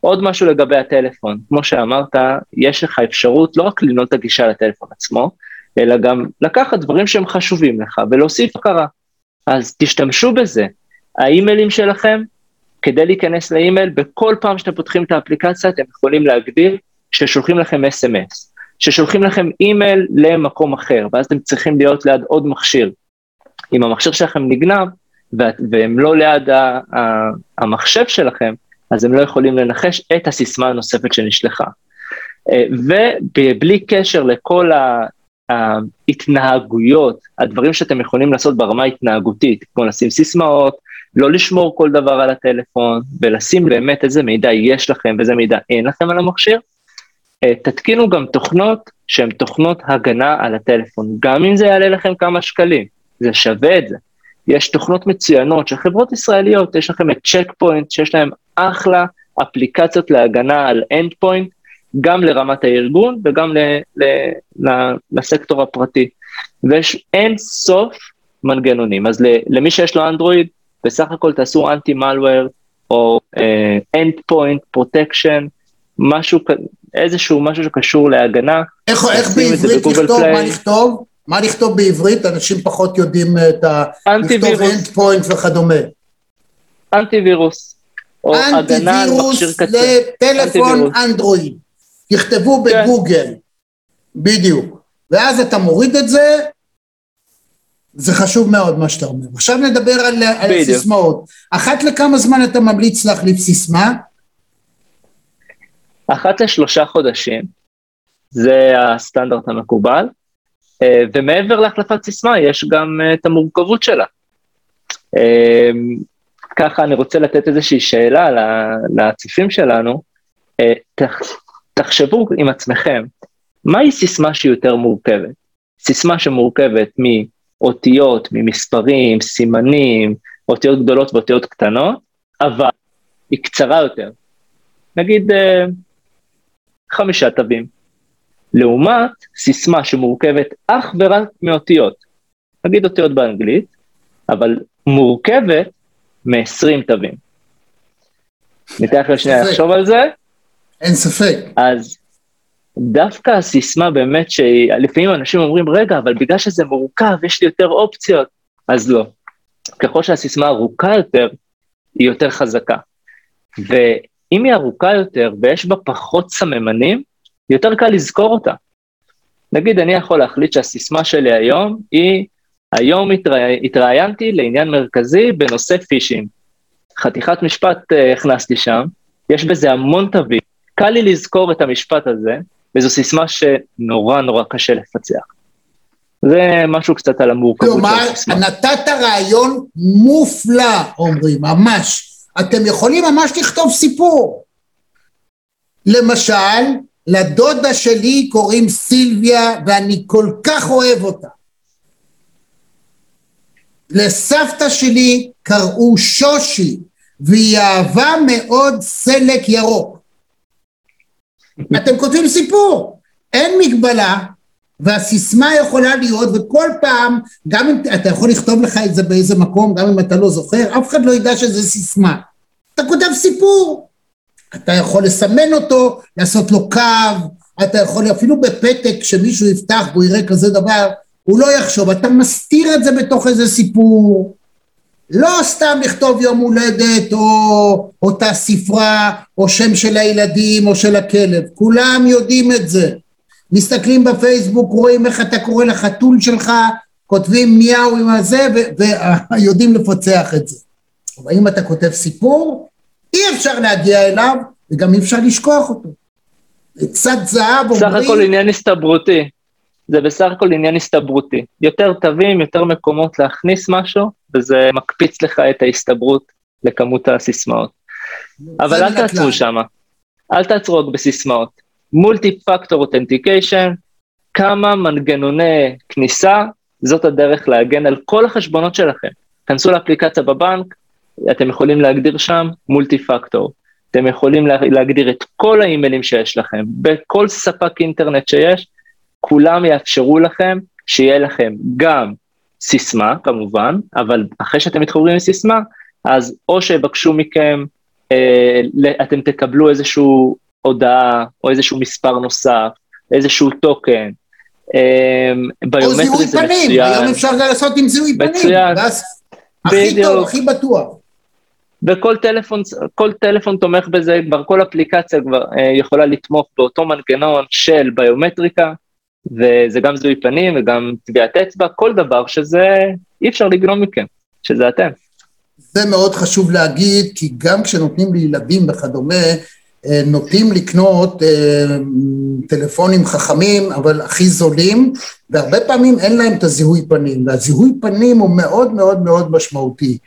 עוד משהו לגבי הטלפון, כמו שאמרת, יש לך אפשרות לא רק לנעול את הגישה לטלפון עצמו, אלא גם לקחת דברים שהם חשובים לך ולהוסיף הכרה. אז תשתמשו בזה. האימיילים שלכם, כדי להיכנס לאימייל, בכל פעם שאתם פותחים את האפליקציה, אתם יכולים להגדיר ששולחים לכם אס.אם.אס, ששולחים לכם אימייל למקום אחר, ואז אתם צריכים להיות ליד עוד מכשיר. אם המכשיר שלכם נגנב, והם לא ליד המחשב שלכם, אז הם לא יכולים לנחש את הסיסמה הנוספת שנשלחה. אה, ובלי קשר לכל ההתנהגויות, הדברים שאתם יכולים לעשות ברמה ההתנהגותית, כמו לשים סיסמאות, לא לשמור כל דבר על הטלפון, ולשים באמת איזה מידע יש לכם ואיזה מידע אין לכם על המכשיר, אה, תתקינו גם תוכנות שהן תוכנות הגנה על הטלפון, גם אם זה יעלה לכם כמה שקלים, זה שווה את זה. יש תוכנות מצוינות של חברות ישראליות, יש לכם את צ'ק פוינט, שיש להם אחלה אפליקציות להגנה על endpoint, גם לרמת הארגון וגם ל, ל, ל, לסקטור הפרטי. ויש אין סוף מנגנונים, אז למי שיש לו אנדרואיד, בסך הכל תעשו anti-malware או endpoint protection, משהו, איזשהו משהו שקשור להגנה. איך, איך בעברית לכתוב, מה לכתוב? מה לכתוב בעברית? אנשים פחות יודעים את ה... לכתוב endpoint וכדומה. אנטי וירוס. או קצה. לטלפון אנדרואיד. תכתבו כן. בגוגל. בדיוק. ואז אתה מוריד את זה, זה חשוב מאוד מה שאתה אומר. עכשיו נדבר על, על סיסמאות. אחת לכמה זמן אתה ממליץ להחליף סיסמה? אחת לשלושה חודשים, זה הסטנדרט המקובל, אה, ומעבר להחלפת סיסמה יש גם אה, את המורכבות שלה. אה, ככה אני רוצה לתת איזושהי שאלה לצופים שלנו, תחשבו עם עצמכם, מהי סיסמה שהיא יותר מורכבת? סיסמה שמורכבת מאותיות, ממספרים, סימנים, אותיות גדולות ואותיות קטנות, אבל היא קצרה יותר. נגיד חמישה תווים. לעומת סיסמה שמורכבת אך ורק מאותיות, נגיד אותיות באנגלית, אבל מורכבת מ-20 תווים. ניתן לכם שנייה לחשוב על זה. אין ספק. אז דווקא הסיסמה באמת שלפעמים אנשים אומרים, רגע, אבל בגלל שזה מורכב, יש לי יותר אופציות, אז לא. ככל שהסיסמה ארוכה יותר, היא יותר חזקה. אם היא ארוכה יותר ויש בה פחות סממנים, יותר קל לזכור אותה. נגיד, אני יכול להחליט שהסיסמה שלי היום היא, היום התראיינתי לעניין מרכזי בנושא פישינג. חתיכת משפט uh, הכנסתי שם, יש בזה המון תווים, קל לי לזכור את המשפט הזה, וזו סיסמה שנורא נורא קשה לפצח. זה משהו קצת על המורכבות של הסיסמה. כלומר, נתת רעיון מופלא, אומרים, ממש. אתם יכולים ממש לכתוב סיפור. למשל, לדודה שלי קוראים סילביה ואני כל כך אוהב אותה. לסבתא שלי קראו שושי והיא אהבה מאוד סלק ירוק. אתם כותבים סיפור, אין מגבלה והסיסמה יכולה להיות וכל פעם גם אם אתה יכול לכתוב לך את זה באיזה מקום גם אם אתה לא זוכר אף אחד לא ידע שזה סיסמה אתה כותב סיפור אתה יכול לסמן אותו לעשות לו קו אתה יכול אפילו בפתק שמישהו יפתח והוא יראה כזה דבר הוא לא יחשוב אתה מסתיר את זה בתוך איזה סיפור. לא סתם לכתוב יום הולדת או אותה ספרה או שם של הילדים או של הכלב. כולם יודעים את זה. מסתכלים בפייסבוק, רואים איך אתה קורא לחתול שלך, כותבים מיהו עם הזה, ויודעים (laughs) לפצח את זה. אבל אם אתה כותב סיפור, אי אפשר להגיע אליו, וגם אי אפשר לשכוח אותו. קצת זהב אומרים... סך הכל עניין הסתברותי. זה בסך הכל עניין הסתברותי. יותר תווים, יותר מקומות להכניס משהו, וזה מקפיץ לך את ההסתברות לכמות הסיסמאות. אבל אל תעצרו שם. אל תעצרו רק בסיסמאות. מולטי פקטור אותנטיקיישן, כמה מנגנוני כניסה, זאת הדרך להגן על כל החשבונות שלכם. כנסו לאפליקציה בבנק, אתם יכולים להגדיר שם מולטי פקטור. אתם יכולים להגדיר את כל האימיילים שיש לכם, בכל ספק אינטרנט שיש, כולם יאפשרו לכם שיהיה לכם גם סיסמה כמובן, אבל אחרי שאתם מתחברים לסיסמה, אז או שיבקשו מכם, אה, אתם תקבלו איזשהו הודעה או איזשהו מספר נוסף, איזשהו טוקן. אמ, או זיהוי פנים, היום אפשר לעשות עם זיהוי פנים. מצוין. הכי טוב, הכי בטוח. וכל טלפון, כל טלפון תומך בזה, כבר כל אפליקציה כבר אה, יכולה לתמוך באותו מנגנון של ביומטריקה, וזה גם זיהוי פנים וגם טביעת אצבע, כל דבר שזה אי אפשר לגנום מכם, שזה אתם. זה מאוד חשוב להגיד, כי גם כשנותנים לילדים וכדומה, אה, נוטים לקנות אה, טלפונים חכמים אבל הכי זולים והרבה פעמים אין להם את הזיהוי פנים והזיהוי פנים הוא מאוד מאוד מאוד משמעותי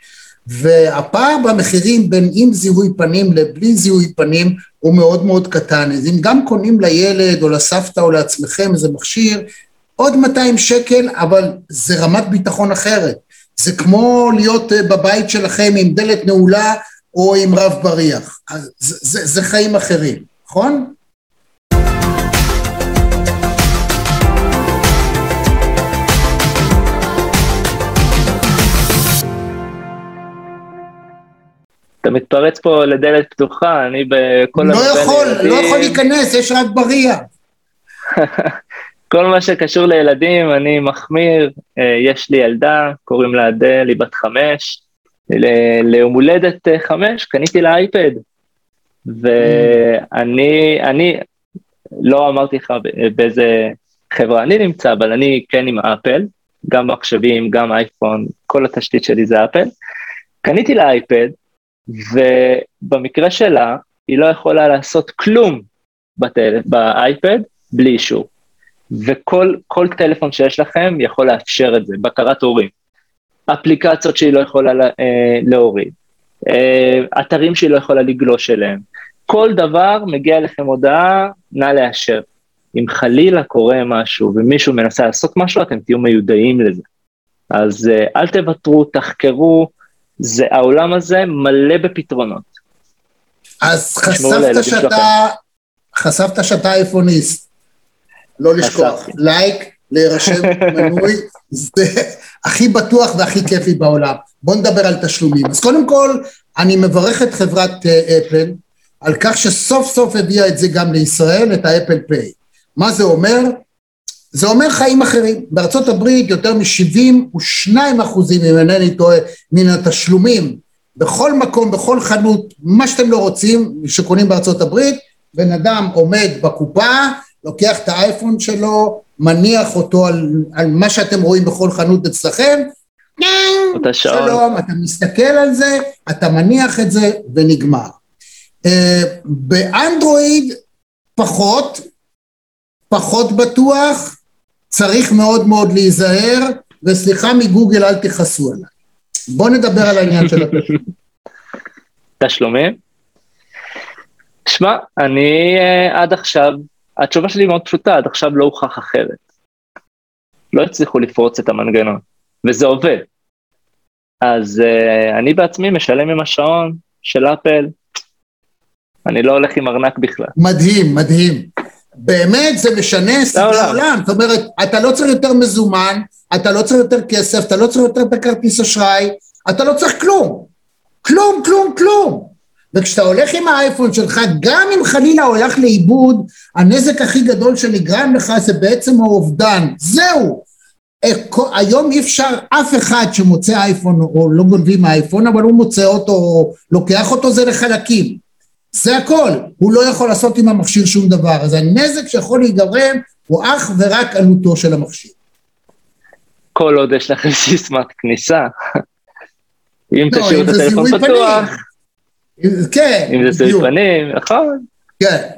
והפער במחירים בין עם זיהוי פנים לבלי זיהוי פנים הוא מאוד מאוד קטן אז אם גם קונים לילד או לסבתא או לעצמכם איזה מכשיר עוד 200 שקל אבל זה רמת ביטחון אחרת זה כמו להיות אה, בבית שלכם עם דלת נעולה או עם רב בריח. אז זה, זה, זה חיים אחרים, נכון? אתה מתפרץ פה לדלת פתוחה, אני בכל... לא יכול, לילדים... לא יכול להיכנס, יש רק בריח. (laughs) כל מה שקשור לילדים, אני מחמיר, אה, יש לי ילדה, קוראים לה אדל, היא בת חמש, ליום הולדת אה, חמש קניתי לה אייפד. ואני, אני, לא אמרתי לך באיזה חברה אני נמצא, אבל אני כן עם אפל, גם מחשבים, גם אייפון, כל התשתית שלי זה אפל. קניתי לה אייפד, ובמקרה שלה, היא לא יכולה לעשות כלום בטל... באייפד בלי אישור. וכל טלפון שיש לכם יכול לאפשר את זה, בקרת הורים. אפליקציות שהיא לא יכולה אה, להוריד, אה, אתרים שהיא לא יכולה לגלוש אליהם. כל דבר מגיע אליכם הודעה, נא לאשר. אם חלילה קורה משהו ומישהו מנסה לעשות משהו, אתם תהיו מיודעים לזה. אז אה, אל תוותרו, תחקרו, זה, העולם הזה מלא בפתרונות. אז חשפת שאתה, חשפת שאתה אייפוניסט. לא לשכוח, לייק, להירשם (laughs) מנוי, זה הכי בטוח והכי כיפי בעולם. בואו נדבר על תשלומים. אז קודם כל, אני מברך את חברת אה, אפל על כך שסוף סוף הביאה את זה גם לישראל, את האפל פיי. מה זה אומר? זה אומר חיים אחרים. בארצות הברית יותר מ-72 אחוזים, אם אינני טועה, מן התשלומים בכל מקום, בכל חנות, מה שאתם לא רוצים, שקונים בארצות הברית, בן אדם עומד בקופה, לוקח את האייפון שלו, מניח אותו על, על מה שאתם רואים בכל חנות אצלכם, שלום, אתה מסתכל על זה, אתה מניח את זה ונגמר. Uh, באנדרואיד פחות, פחות בטוח, צריך מאוד מאוד להיזהר, וסליחה מגוגל אל תכעסו עליי. בואו נדבר על העניין של התשלומים. (laughs) תשלומים? שמע, אני uh, עד עכשיו התשובה שלי מאוד פשוטה, עד עכשיו לא הוכח אחרת. לא הצליחו לפרוץ את המנגנון, וזה עובד. אז uh, אני בעצמי משלם עם השעון של אפל, אני לא הולך עם ארנק בכלל. מדהים, מדהים. באמת זה משנה סדרי עולם, זאת אומרת, אתה לא צריך יותר מזומן, אתה לא צריך יותר כסף, אתה לא צריך יותר את הכרטיס אשראי, אתה לא צריך כלום. כלום, כלום, כלום. וכשאתה הולך עם האייפון שלך, גם אם חלילה הולך לאיבוד, הנזק הכי גדול שנגרם לך זה בעצם האובדן. זהו. היום אי אפשר אף אחד שמוצא אייפון, או לא גונבים אייפון, אבל הוא מוצא אותו, או לוקח אותו, זה לחלקים. זה הכל. הוא לא יכול לעשות עם המכשיר שום דבר. אז הנזק שיכול להיגרם הוא אך ורק עלותו של המכשיר. כל עוד יש לכם (laughs) סיסמת כניסה. אם לא, תשאירו את הטלפון פתוח. כן, אם זה זיהוי פנים, נכון. כן.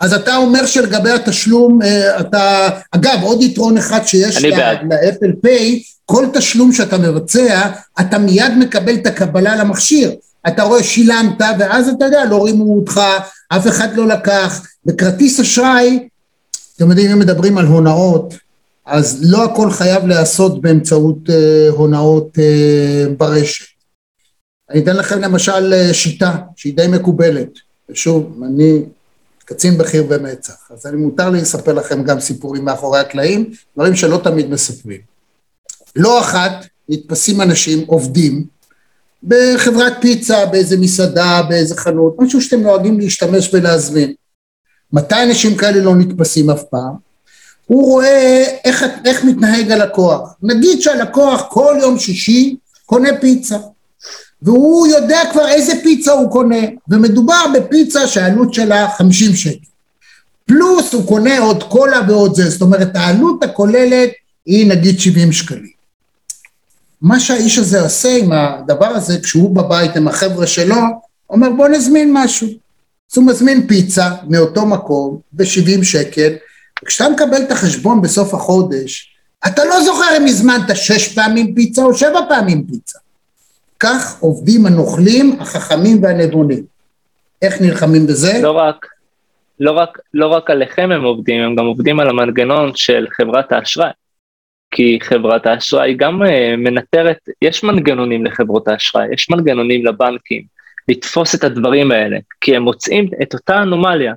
אז אתה אומר שלגבי התשלום, אה, אתה, אגב, עוד יתרון אחד שיש לאפל פיי, כל תשלום שאתה מבצע, אתה מיד מקבל את הקבלה למכשיר. אתה רואה שילמת, ואז אתה יודע, לא רימו אותך, אף אחד לא לקח. בכרטיס אשראי, אתם יודעים, אם מדברים על הונאות, אז לא הכל חייב להיעשות באמצעות אה, הונאות אה, ברשת. אני אתן לכם למשל אה, שיטה שהיא די מקובלת. ושוב, אני קצין בכיר במצ"ח, אז אני מותר לי לספר לכם גם סיפורים מאחורי הקלעים, דברים שלא תמיד מספרים. לא אחת נתפסים אנשים, עובדים, בחברת פיצה, באיזה מסעדה, באיזה חנות, משהו שאתם נוהגים להשתמש ולהזמין. מתי אנשים כאלה לא נתפסים אף פעם? הוא רואה איך, איך מתנהג הלקוח. נגיד שהלקוח כל יום שישי קונה פיצה. והוא יודע כבר איזה פיצה הוא קונה, ומדובר בפיצה שהעלות שלה 50 שקל. פלוס הוא קונה עוד קולה ועוד זה, זאת אומרת העלות הכוללת היא נגיד 70 שקלים. מה שהאיש הזה עושה עם הדבר הזה, כשהוא בבית עם החבר'ה שלו, אומר בוא נזמין משהו. אז הוא מזמין פיצה מאותו מקום ב-70 שקל, וכשאתה מקבל את החשבון בסוף החודש, אתה לא זוכר אם הזמנת שש פעמים פיצה או שבע פעמים פיצה. כך עובדים הנוכלים, החכמים והנבונים. איך נלחמים בזה? לא רק, לא רק, לא רק עליכם הם עובדים, הם גם עובדים על המנגנון של חברת האשראי. כי חברת האשראי גם uh, מנטרת, יש מנגנונים לחברות האשראי, יש מנגנונים לבנקים לתפוס את הדברים האלה, כי הם מוצאים את אותה אנומליה,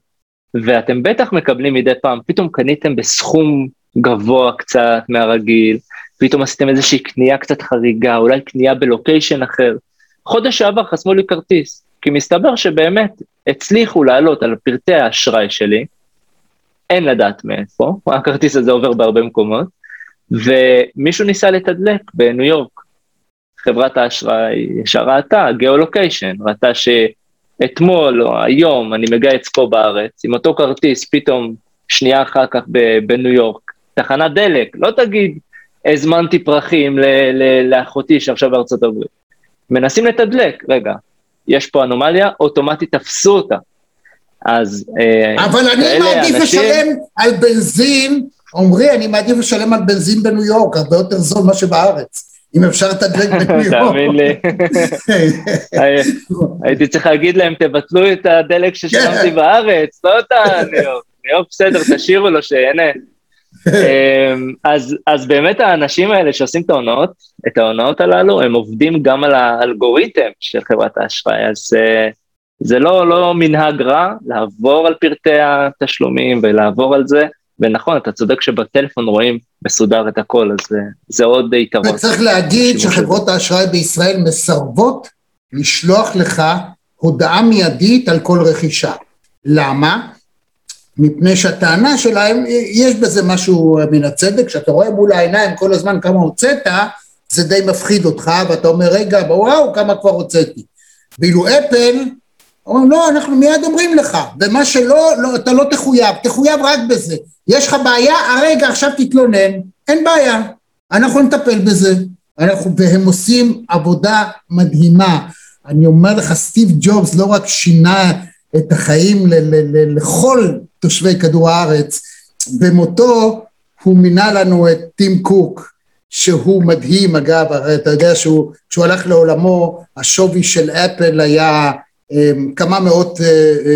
ואתם בטח מקבלים מדי פעם, פתאום קניתם בסכום גבוה קצת מהרגיל, פתאום עשיתם איזושהי קנייה קצת חריגה, אולי קנייה בלוקיישן אחר. חודש שעבר חסמו לי כרטיס, כי מסתבר שבאמת הצליחו לעלות על פרטי האשראי שלי, אין לדעת מאיפה, (laughs) הכרטיס הזה עובר בהרבה מקומות, ומישהו ניסה לתדלק בניו יורק. חברת האשראי ישר ראתה, גיאולוקיישן, ראתה שאתמול או היום אני מגייץ פה בארץ, עם אותו כרטיס פתאום שנייה אחר כך בניו יורק, תחנת דלק, לא תגיד הזמנתי פרחים לאחותי שעכשיו בארצות הברית. מנסים לתדלק, רגע, יש פה אנומליה, אוטומטית תפסו אותה. אז אה, אבל אני מעדיף אנשים... לשלם על בנזין, עמרי, אני מעדיף לשלם על בנזין בניו יורק, הרבה יותר זול מה שבארץ. אם אפשר לתדלק בניו (laughs) יורק. תאמין לי. (laughs) הייתי צריך להגיד להם, תבטלו את הדלק ששילמתי כן. בארץ, לא את הניו יורק. ניו יורק בסדר, (laughs) תשאירו לו, שיהנה. אמ, אז, אז באמת האנשים האלה שעושים את ההונאות, את ההונאות הללו, הם עובדים גם על האלגוריתם של חברת האשראי, אז uh, זה לא, לא מנהג רע לעבור על פרטי התשלומים ולעבור על זה, ונכון, אתה צודק שבטלפון רואים מסודר את הכל, אז זה, זה עוד יתרון. וצריך להגיד שחברות האשראי בישראל מסרבות לשלוח לך הודעה מיידית על כל רכישה. למה? מפני שהטענה שלהם, יש בזה משהו מן הצדק, כשאתה רואה מול העיניים כל הזמן כמה הוצאת, זה די מפחיד אותך, ואתה אומר, רגע, וואו, כמה כבר הוצאתי. ואילו אפל, אומרים, לא, אנחנו מיד אומרים לך, ומה שלא, לא, אתה לא תחויב, תחויב רק בזה. יש לך בעיה, הרגע, עכשיו תתלונן, אין בעיה, אנחנו נטפל בזה. אנחנו, והם עושים עבודה מדהימה. אני אומר לך, סטיב ג'ובס לא רק שינה את החיים ל- ל- ל- לכל תושבי כדור הארץ. במותו הוא מינה לנו את טים קוק, שהוא מדהים אגב, הרי אתה יודע שהוא, כשהוא הלך לעולמו, השווי של אפל היה כמה מאות uh,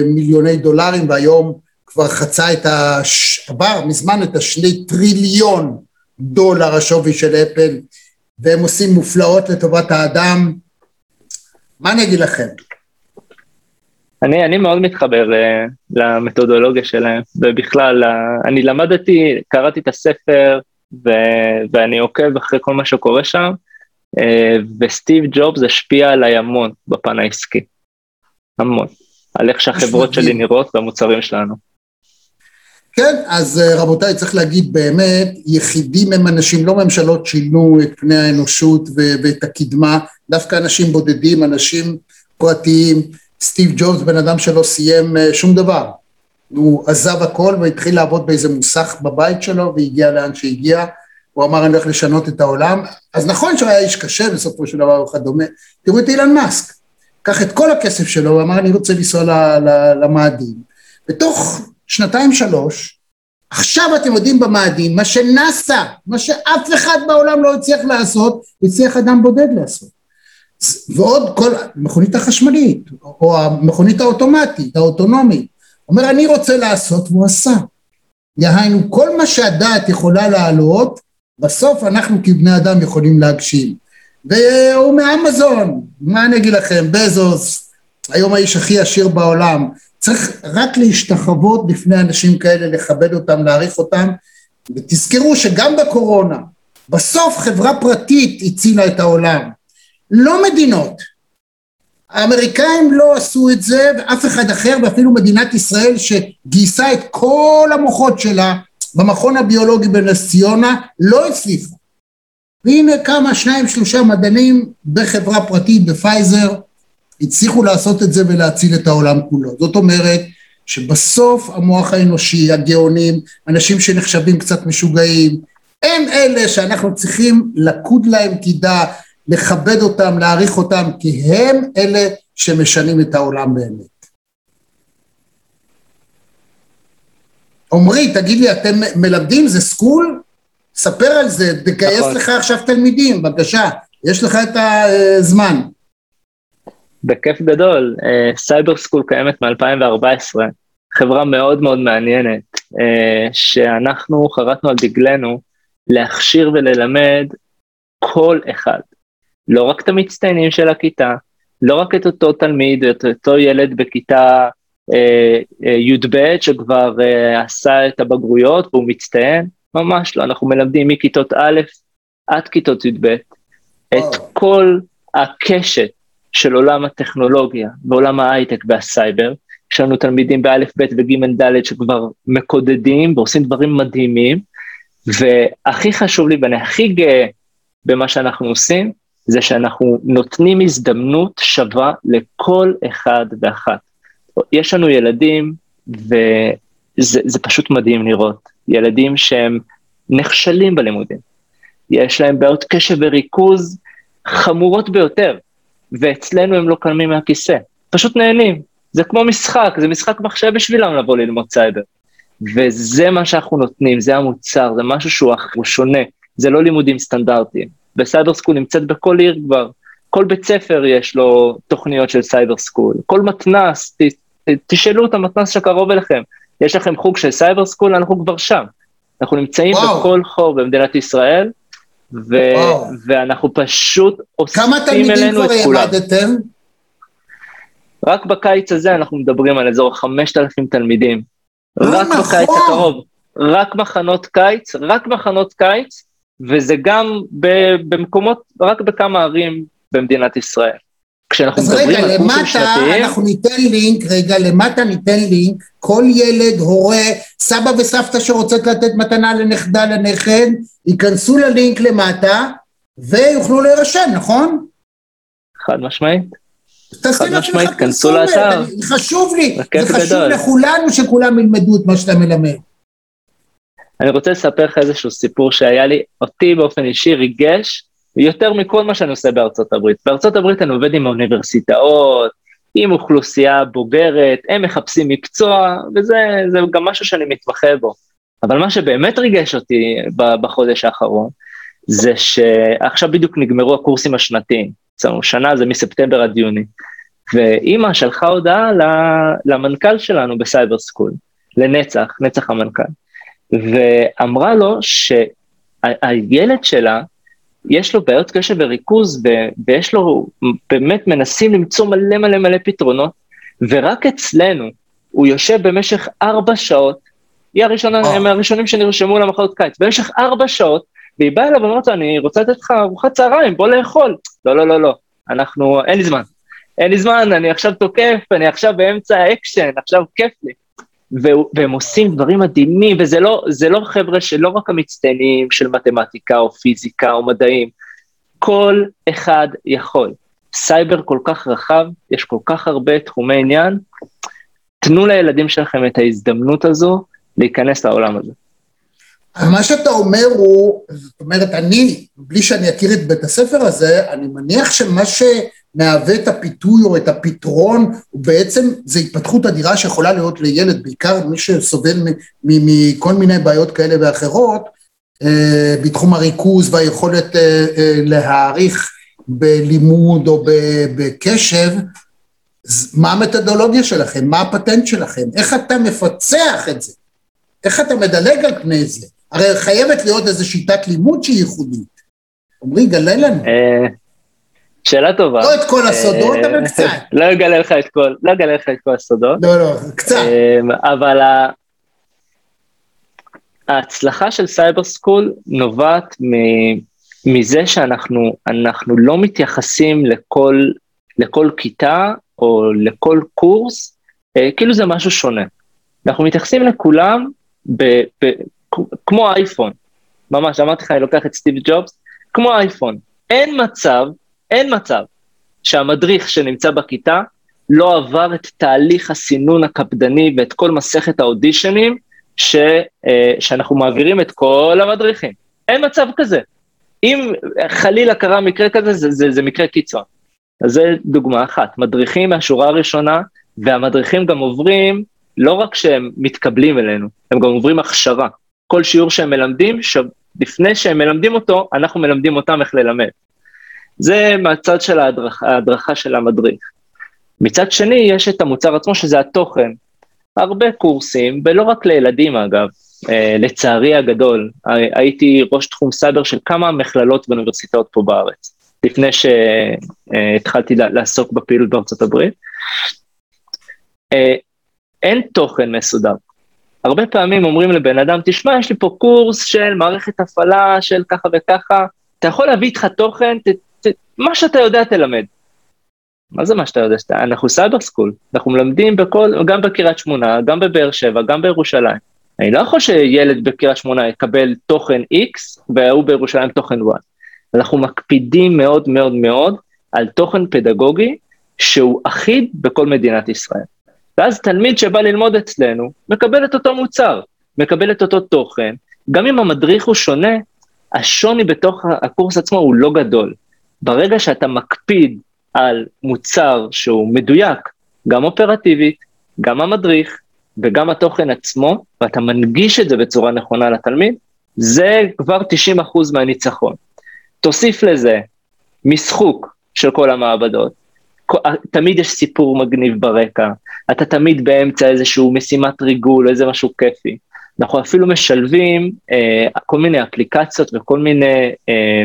מיליוני דולרים, והיום כבר חצה את הש... עבר מזמן את השני טריליון דולר השווי של אפל, והם עושים מופלאות לטובת האדם. מה אני אגיד לכם? אני, אני מאוד מתחבר uh, למתודולוגיה שלהם, ובכלל, uh, אני למדתי, קראתי את הספר, ו, ואני עוקב אחרי כל מה שקורה שם, uh, וסטיב ג'ובס השפיע עליי המון בפן העסקי. המון. על איך שהחברות שלי נראות והמוצרים שלנו. כן, אז רבותיי, צריך להגיד באמת, יחידים הם אנשים, לא ממשלות שינו את פני האנושות ואת הקדמה, דווקא אנשים בודדים, אנשים פרטיים. סטיב ג'ובס, בן אדם שלא סיים אה, שום דבר. הוא עזב הכל והתחיל לעבוד באיזה מוסך בבית שלו והגיע לאן שהגיע. הוא אמר, אני הולך לשנות את העולם. אז נכון שהוא היה איש קשה בסופו של דבר וכדומה. תראו את אילן מאסק. קח את כל הכסף שלו, הוא אמר, אני רוצה לנסוע למאדים. בתוך שנתיים שלוש, עכשיו אתם יודעים במאדים, מה שנאסא, מה שאף אחד בעולם לא הצליח לעשות, הצליח אדם בודד לעשות. ועוד כל, המכונית החשמלית, או המכונית האוטומטית, האוטונומית, אומר אני רוצה לעשות והוא עשה. יהיינו כל מה שהדעת יכולה לעלות, בסוף אנחנו כבני אדם יכולים להגשים. והוא מאמזון, מה אני אגיד לכם, בזוס, היום האיש הכי עשיר בעולם, צריך רק להשתחוות בפני אנשים כאלה, לכבד אותם, להעריך אותם, ותזכרו שגם בקורונה, בסוף חברה פרטית הצילה את העולם. לא מדינות. האמריקאים לא עשו את זה ואף אחד אחר ואפילו מדינת ישראל שגייסה את כל המוחות שלה במכון הביולוגי בנס ציונה לא הצליחה. והנה כמה שניים שלושה מדענים בחברה פרטית בפייזר הצליחו לעשות את זה ולהציל את העולם כולו. זאת אומרת שבסוף המוח האנושי, הגאונים, אנשים שנחשבים קצת משוגעים, הם אלה שאנחנו צריכים לקוד להם קידה, לכבד אותם, להעריך אותם, כי הם אלה שמשנים את העולם באמת. עמרי, תגיד לי, אתם מלמדים? זה school? ספר על זה, תגייס נכון. לך עכשיו תלמידים, בבקשה, יש לך את הזמן. בכיף גדול, Cyber School קיימת מ-2014, חברה מאוד מאוד מעניינת, אה, שאנחנו חרטנו על דגלנו להכשיר וללמד כל אחד, לא רק את המצטיינים של הכיתה, לא רק את אותו תלמיד, את אותו ילד בכיתה אה, אה, י"ב שכבר אה, עשה את הבגרויות והוא מצטיין, ממש לא, אנחנו מלמדים מכיתות א' עד כיתות י"ב את כל הקשת של עולם הטכנולוגיה ועולם ההייטק והסייבר. יש לנו תלמידים באלף, ב' וג', ד' שכבר מקודדים ועושים דברים מדהימים, והכי חשוב לי ואני הכי גאה במה שאנחנו עושים, זה שאנחנו נותנים הזדמנות שווה לכל אחד ואחת. יש לנו ילדים, וזה פשוט מדהים לראות, ילדים שהם נכשלים בלימודים. יש להם בעיות קשב וריכוז חמורות ביותר, ואצלנו הם לא קמים מהכיסא, פשוט נהנים. זה כמו משחק, זה משחק מחשב בשבילם לבוא ללמוד סייבר. וזה מה שאנחנו נותנים, זה המוצר, זה משהו שהוא שונה, זה לא לימודים סטנדרטיים. ו Cyber School נמצאת בכל עיר כבר. כל בית ספר יש לו תוכניות של Cyber School, כל מתנ"ס, ת, תשאלו את המתנ"ס שקרוב אליכם, יש לכם חוג של Cyber School, אנחנו כבר שם. אנחנו נמצאים וואו. בכל חור במדינת ישראל, ו- ואנחנו פשוט אוספים אלינו את כולם. כמה תלמידים כבר לימדתם? רק בקיץ הזה אנחנו מדברים על אזור 5,000 תלמידים. לא רק נכון. בקיץ הקרוב. רק מחנות קיץ, רק מחנות קיץ, וזה גם במקומות, רק בכמה ערים במדינת ישראל. כשאנחנו מדברים רגע, על קורסים שנתיים... אז רגע, למטה אנחנו ניתן לינק, רגע, למטה ניתן לינק, כל ילד, הורה, סבא וסבתא שרוצות לתת מתנה לנכדה, לנכד, ייכנסו ללינק למטה ויוכלו להירשם, נכון? חד משמעית. חד משמעית, כנסו לאתר. חשוב לי, זה חשוב לכולנו שכולם ילמדו את מה שאתה מלמד. אני רוצה לספר לך איזשהו סיפור שהיה לי, אותי באופן אישי ריגש, יותר מכל מה שאני עושה בארצות הברית. בארצות הברית אני עובד עם האוניברסיטאות, עם אוכלוסייה בוגרת, הם מחפשים מקצוע, וזה גם משהו שאני מתמחה בו. אבל מה שבאמת ריגש אותי בחודש האחרון, זה שעכשיו בדיוק נגמרו הקורסים השנתיים. אצלנו שנה זה מספטמבר עד יוני. ואימא שלחה הודעה למנכ"ל שלנו בסייבר סקול, לנצח, נצח המנכ"ל, ואמרה לו שהילד שלה, יש לו בעיות קשב וריכוז, ויש לו, באמת מנסים למצוא מלא מלא מלא פתרונות, ורק אצלנו הוא יושב במשך ארבע שעות, היא הראשונה, הם הראשונים שנרשמו למחאות קיץ, במשך ארבע שעות, והיא באה אליו ואומרת לו, אני רוצה לתת לך ארוחת צהריים, בוא לאכול. לא, לא, לא, לא, אנחנו, אין לי זמן. אין לי זמן, אני עכשיו תוקף, אני עכשיו באמצע האקשן, עכשיו כיף לי. והם עושים דברים מדהימים, וזה לא, לא חבר'ה שלא רק המצטיינים של מתמטיקה או פיזיקה או מדעים, כל אחד יכול. סייבר כל כך רחב, יש כל כך הרבה תחומי עניין, תנו לילדים שלכם את ההזדמנות הזו להיכנס לעולם הזה. מה שאתה אומר הוא, זאת אומרת, אני, בלי שאני אכיר את בית הספר הזה, אני מניח שמה שמהווה את הפיתוי או את הפתרון, הוא בעצם, זה התפתחות אדירה שיכולה להיות לילד, בעיקר מי שסובל מכל מיני בעיות כאלה ואחרות, אה, בתחום הריכוז והיכולת אה, אה, להעריך בלימוד או בקשב, מה המתודולוגיה שלכם? מה הפטנט שלכם? איך אתה מפצח את זה? איך אתה מדלג על פני זה? הרי חייבת להיות איזו שיטת לימוד שהיא ייחודית. עמרי, גלה לנו. אה, שאלה טובה. לא את כל הסודות, אבל אה, (laughs) קצת. לא אגלה לך את כל, לא אגלה לך את כל הסודות. לא, לא, קצת. אה, אבל ההצלחה של Cyber School נובעת מזה שאנחנו לא מתייחסים לכל, לכל כיתה או לכל קורס, כאילו זה משהו שונה. אנחנו מתייחסים לכולם ב, ב, כמו אייפון, ממש, אמרתי לך, אני לוקח את סטיב ג'ובס, כמו אייפון. אין מצב, אין מצב, שהמדריך שנמצא בכיתה לא עבר את תהליך הסינון הקפדני ואת כל מסכת האודישנים ש, אה, שאנחנו מעבירים את כל המדריכים. אין מצב כזה. אם חלילה קרה מקרה כזה, זה, זה, זה מקרה קיצון. אז זה דוגמה אחת. מדריכים מהשורה הראשונה, והמדריכים גם עוברים, לא רק שהם מתקבלים אלינו, הם גם עוברים הכשרה. כל שיעור שהם מלמדים, ש... לפני שהם מלמדים אותו, אנחנו מלמדים אותם איך ללמד. זה מהצד של ההדרכה, ההדרכה של המדריך. מצד שני, יש את המוצר עצמו, שזה התוכן. הרבה קורסים, ולא רק לילדים אגב, אה, לצערי הגדול, הייתי ראש תחום סייבר של כמה מכללות ואוניברסיטאות פה בארץ, לפני שהתחלתי לעסוק בפעילות בארצות הברית. אה, אין תוכן מסודר. הרבה פעמים אומרים לבן אדם, תשמע, יש לי פה קורס של מערכת הפעלה של ככה וככה, אתה יכול להביא איתך תוכן, ת, ת, מה שאתה יודע תלמד. מה זה מה שאתה יודע? שאתה, אנחנו Cyber School, אנחנו מלמדים בכל, גם בקריית שמונה, גם בבאר שבע, גם בירושלים. אני לא יכול שילד בקריית שמונה יקבל תוכן X והוא בירושלים תוכן Y. אנחנו מקפידים מאוד מאוד מאוד על תוכן פדגוגי שהוא אחיד בכל מדינת ישראל. ואז תלמיד שבא ללמוד אצלנו, מקבל את אותו מוצר, מקבל את אותו תוכן, גם אם המדריך הוא שונה, השוני בתוך הקורס עצמו הוא לא גדול. ברגע שאתה מקפיד על מוצר שהוא מדויק, גם אופרטיבית, גם המדריך וגם התוכן עצמו, ואתה מנגיש את זה בצורה נכונה לתלמיד, זה כבר 90% מהניצחון. תוסיף לזה משחוק של כל המעבדות, תמיד יש סיפור מגניב ברקע, אתה תמיד באמצע איזשהו משימת ריגול, איזה משהו כיפי. אנחנו אפילו משלבים אה, כל מיני אפליקציות וכל מיני אה,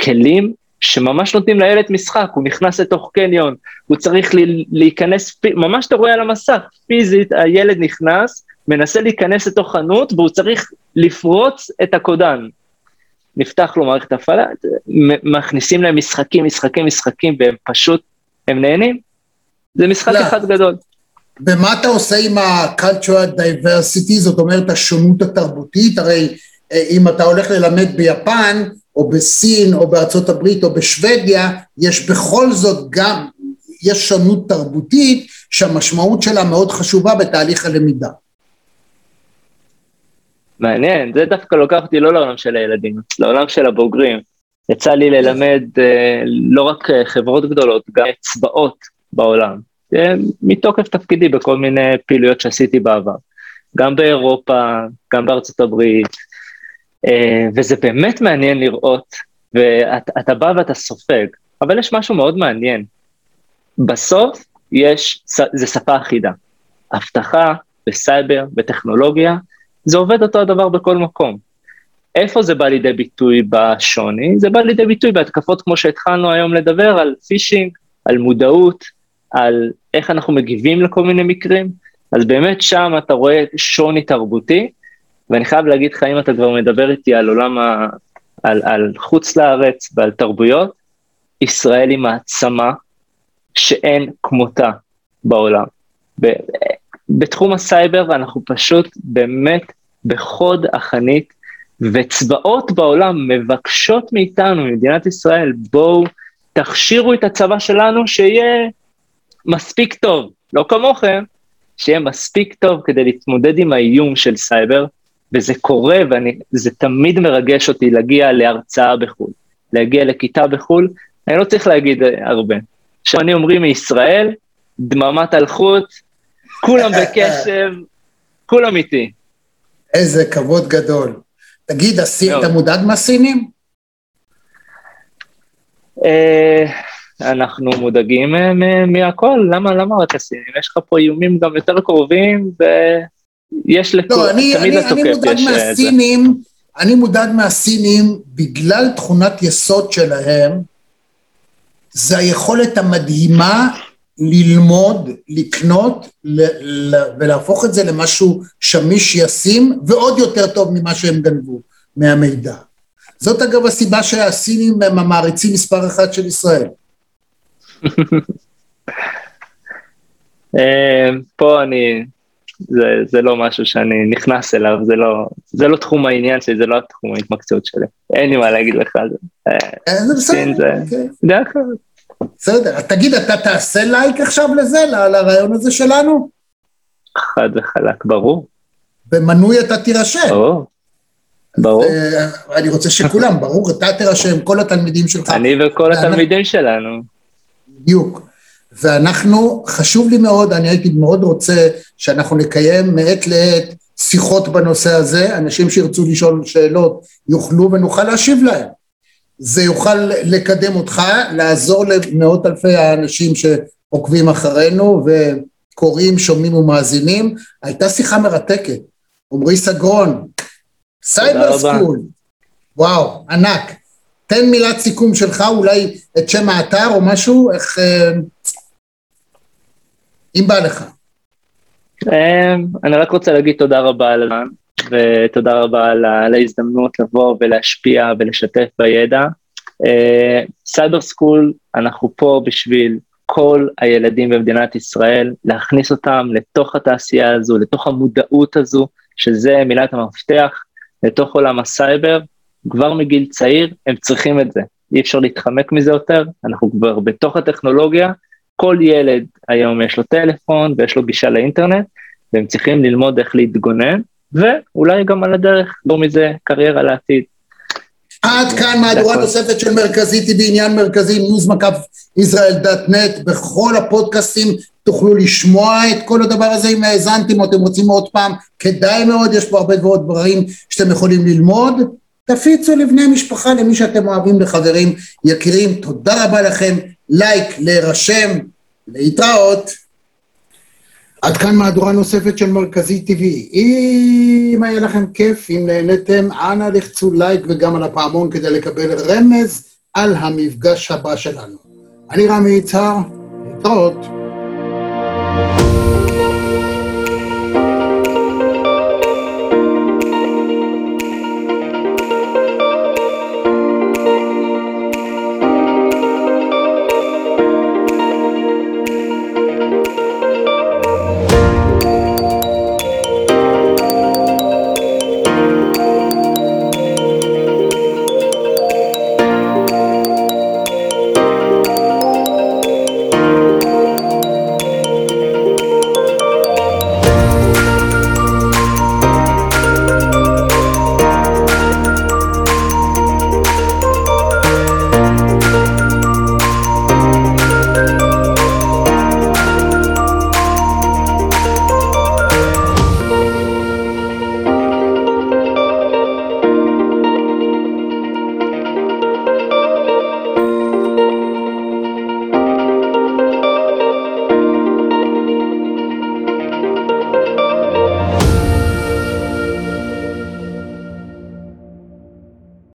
כלים שממש נותנים לילד משחק, הוא נכנס לתוך קניון, הוא צריך להיכנס, ממש אתה רואה על המסך, פיזית הילד נכנס, מנסה להיכנס לתוך חנות והוא צריך לפרוץ את הקודן. נפתח לו מערכת הפעלה, מכניסים להם משחקים, משחקים, משחקים, והם פשוט הם נהנים. זה משחק לא. אחד גדול. ומה אתה עושה עם ה-cultural diversity, זאת אומרת השונות התרבותית? הרי אה, אם אתה הולך ללמד ביפן, או בסין, או בארצות הברית, או בשוודיה, יש בכל זאת גם, יש שונות תרבותית שהמשמעות שלה מאוד חשובה בתהליך הלמידה. מעניין, זה דווקא לוקח אותי לא לעולם של הילדים, לעולם של הבוגרים. יצא לי ללמד אה, לא רק אה, חברות גדולות, גם אצבעות בעולם, מתוקף תפקידי בכל מיני פעילויות שעשיתי בעבר, גם באירופה, גם בארצות הברית, וזה באמת מעניין לראות, ואתה בא ואתה סופג, אבל יש משהו מאוד מעניין. בסוף יש, זה שפה אחידה. אבטחה, בסייבר, בטכנולוגיה, זה עובד אותו הדבר בכל מקום. איפה זה בא לידי ביטוי בשוני? זה בא לידי ביטוי בהתקפות כמו שהתחלנו היום לדבר על phishing, על מודעות, על איך אנחנו מגיבים לכל מיני מקרים, אז באמת שם אתה רואה שוני תרבותי, ואני חייב להגיד לך, אם אתה כבר מדבר איתי על עולם, ה... על, על חוץ לארץ ועל תרבויות, ישראל היא מעצמה שאין כמותה בעולם. ב, בתחום הסייבר אנחנו פשוט באמת בחוד החנית, וצבאות בעולם מבקשות מאיתנו, ממדינת ישראל, בואו תכשירו את הצבא שלנו שיהיה מספיק טוב, לא כמוכם, שיהיה מספיק טוב כדי להתמודד עם האיום של סייבר, וזה קורה, וזה תמיד מרגש אותי להגיע להרצאה בחו"ל, להגיע לכיתה בחו"ל, אני לא צריך להגיד הרבה. עכשיו אני אומרים מישראל, דממת אלחוט, כולם (laughs) בקשב, כולם איתי. איזה כבוד גדול. תגיד, הסין, אתה מודאג מהסינים? אה, אנחנו מודאגים מהכל, למה, למה רק הסינים? יש לך פה איומים גם יותר קרובים, ויש לכו, לא, אני, תמיד אני, לתוקף אני יש... אה, מהסינים, אני מודאג מהסינים בגלל תכונת יסוד שלהם, זה היכולת המדהימה ללמוד, לקנות ולהפוך את זה למשהו שמיש ישים ועוד יותר טוב ממה שהם גנבו מהמידע. זאת אגב הסיבה שהסינים הם המעריצים מספר אחת של ישראל. אה, פה אני, זה, זה לא משהו שאני נכנס אליו, זה לא, זה לא תחום העניין שלי, זה לא תחום ההתמקצעות שלי. אין לי מה להגיד לך על זה. אה, זה בסדר, אוקיי. דעה אחרת. בסדר, תגיד, אתה תעשה לייק עכשיו לזה, לרעיון הזה שלנו? חד וחלק, ברור. במנוי אתה תירשם. ברור. ברור. אני רוצה שכולם, ברור, אתה תירשם, כל התלמידים שלך. אני וכל התלמידים שלנו. בדיוק. ואנחנו, חשוב לי מאוד, אני הייתי מאוד רוצה שאנחנו נקיים מעת לעת שיחות בנושא הזה, אנשים שירצו לשאול שאלות יוכלו ונוכל להשיב להם. זה יוכל לקדם אותך, לעזור למאות אלפי האנשים שעוקבים אחרינו וקוראים, שומעים ומאזינים. הייתה שיחה מרתקת. עמרי סגרון, Cyber School, וואו, ענק. תן מילת סיכום שלך, אולי את שם האתר או משהו, איך... אה, אם בא לך. אה, אני רק רוצה להגיד תודה רבה על הזמן. ותודה רבה על ההזדמנות לבוא ולהשפיע ולשתף בידע. Cyber אה, School, אנחנו פה בשביל כל הילדים במדינת ישראל, להכניס אותם לתוך התעשייה הזו, לתוך המודעות הזו, שזה מילת המפתח, לתוך עולם הסייבר, כבר מגיל צעיר הם צריכים את זה. אי אפשר להתחמק מזה יותר, אנחנו כבר בתוך הטכנולוגיה, כל ילד היום יש לו טלפון ויש לו גישה לאינטרנט, והם צריכים ללמוד איך להתגונן, ואולי גם על הדרך, לא מזה קריירה לעתיד. עד כאן מהדורה נוספת של מרכזיתי בעניין מרכזי ניוז מקף ישראל דאט נט, בכל הפודקאסטים תוכלו לשמוע את כל הדבר הזה אם האזנתם או אתם רוצים עוד פעם, כדאי מאוד, יש פה הרבה דברים שאתם יכולים ללמוד. תפיצו לבני משפחה, למי שאתם אוהבים, לחברים, יקירים, תודה רבה לכם, לייק, להירשם, להתראות. עד כאן מהדורה נוספת של מרכזי TV. אם היה לכם כיף, אם נהניתם, אנא לחצו לייק וגם על הפעמון כדי לקבל רמז על המפגש הבא שלנו. אני רמי יצהר, להתראות.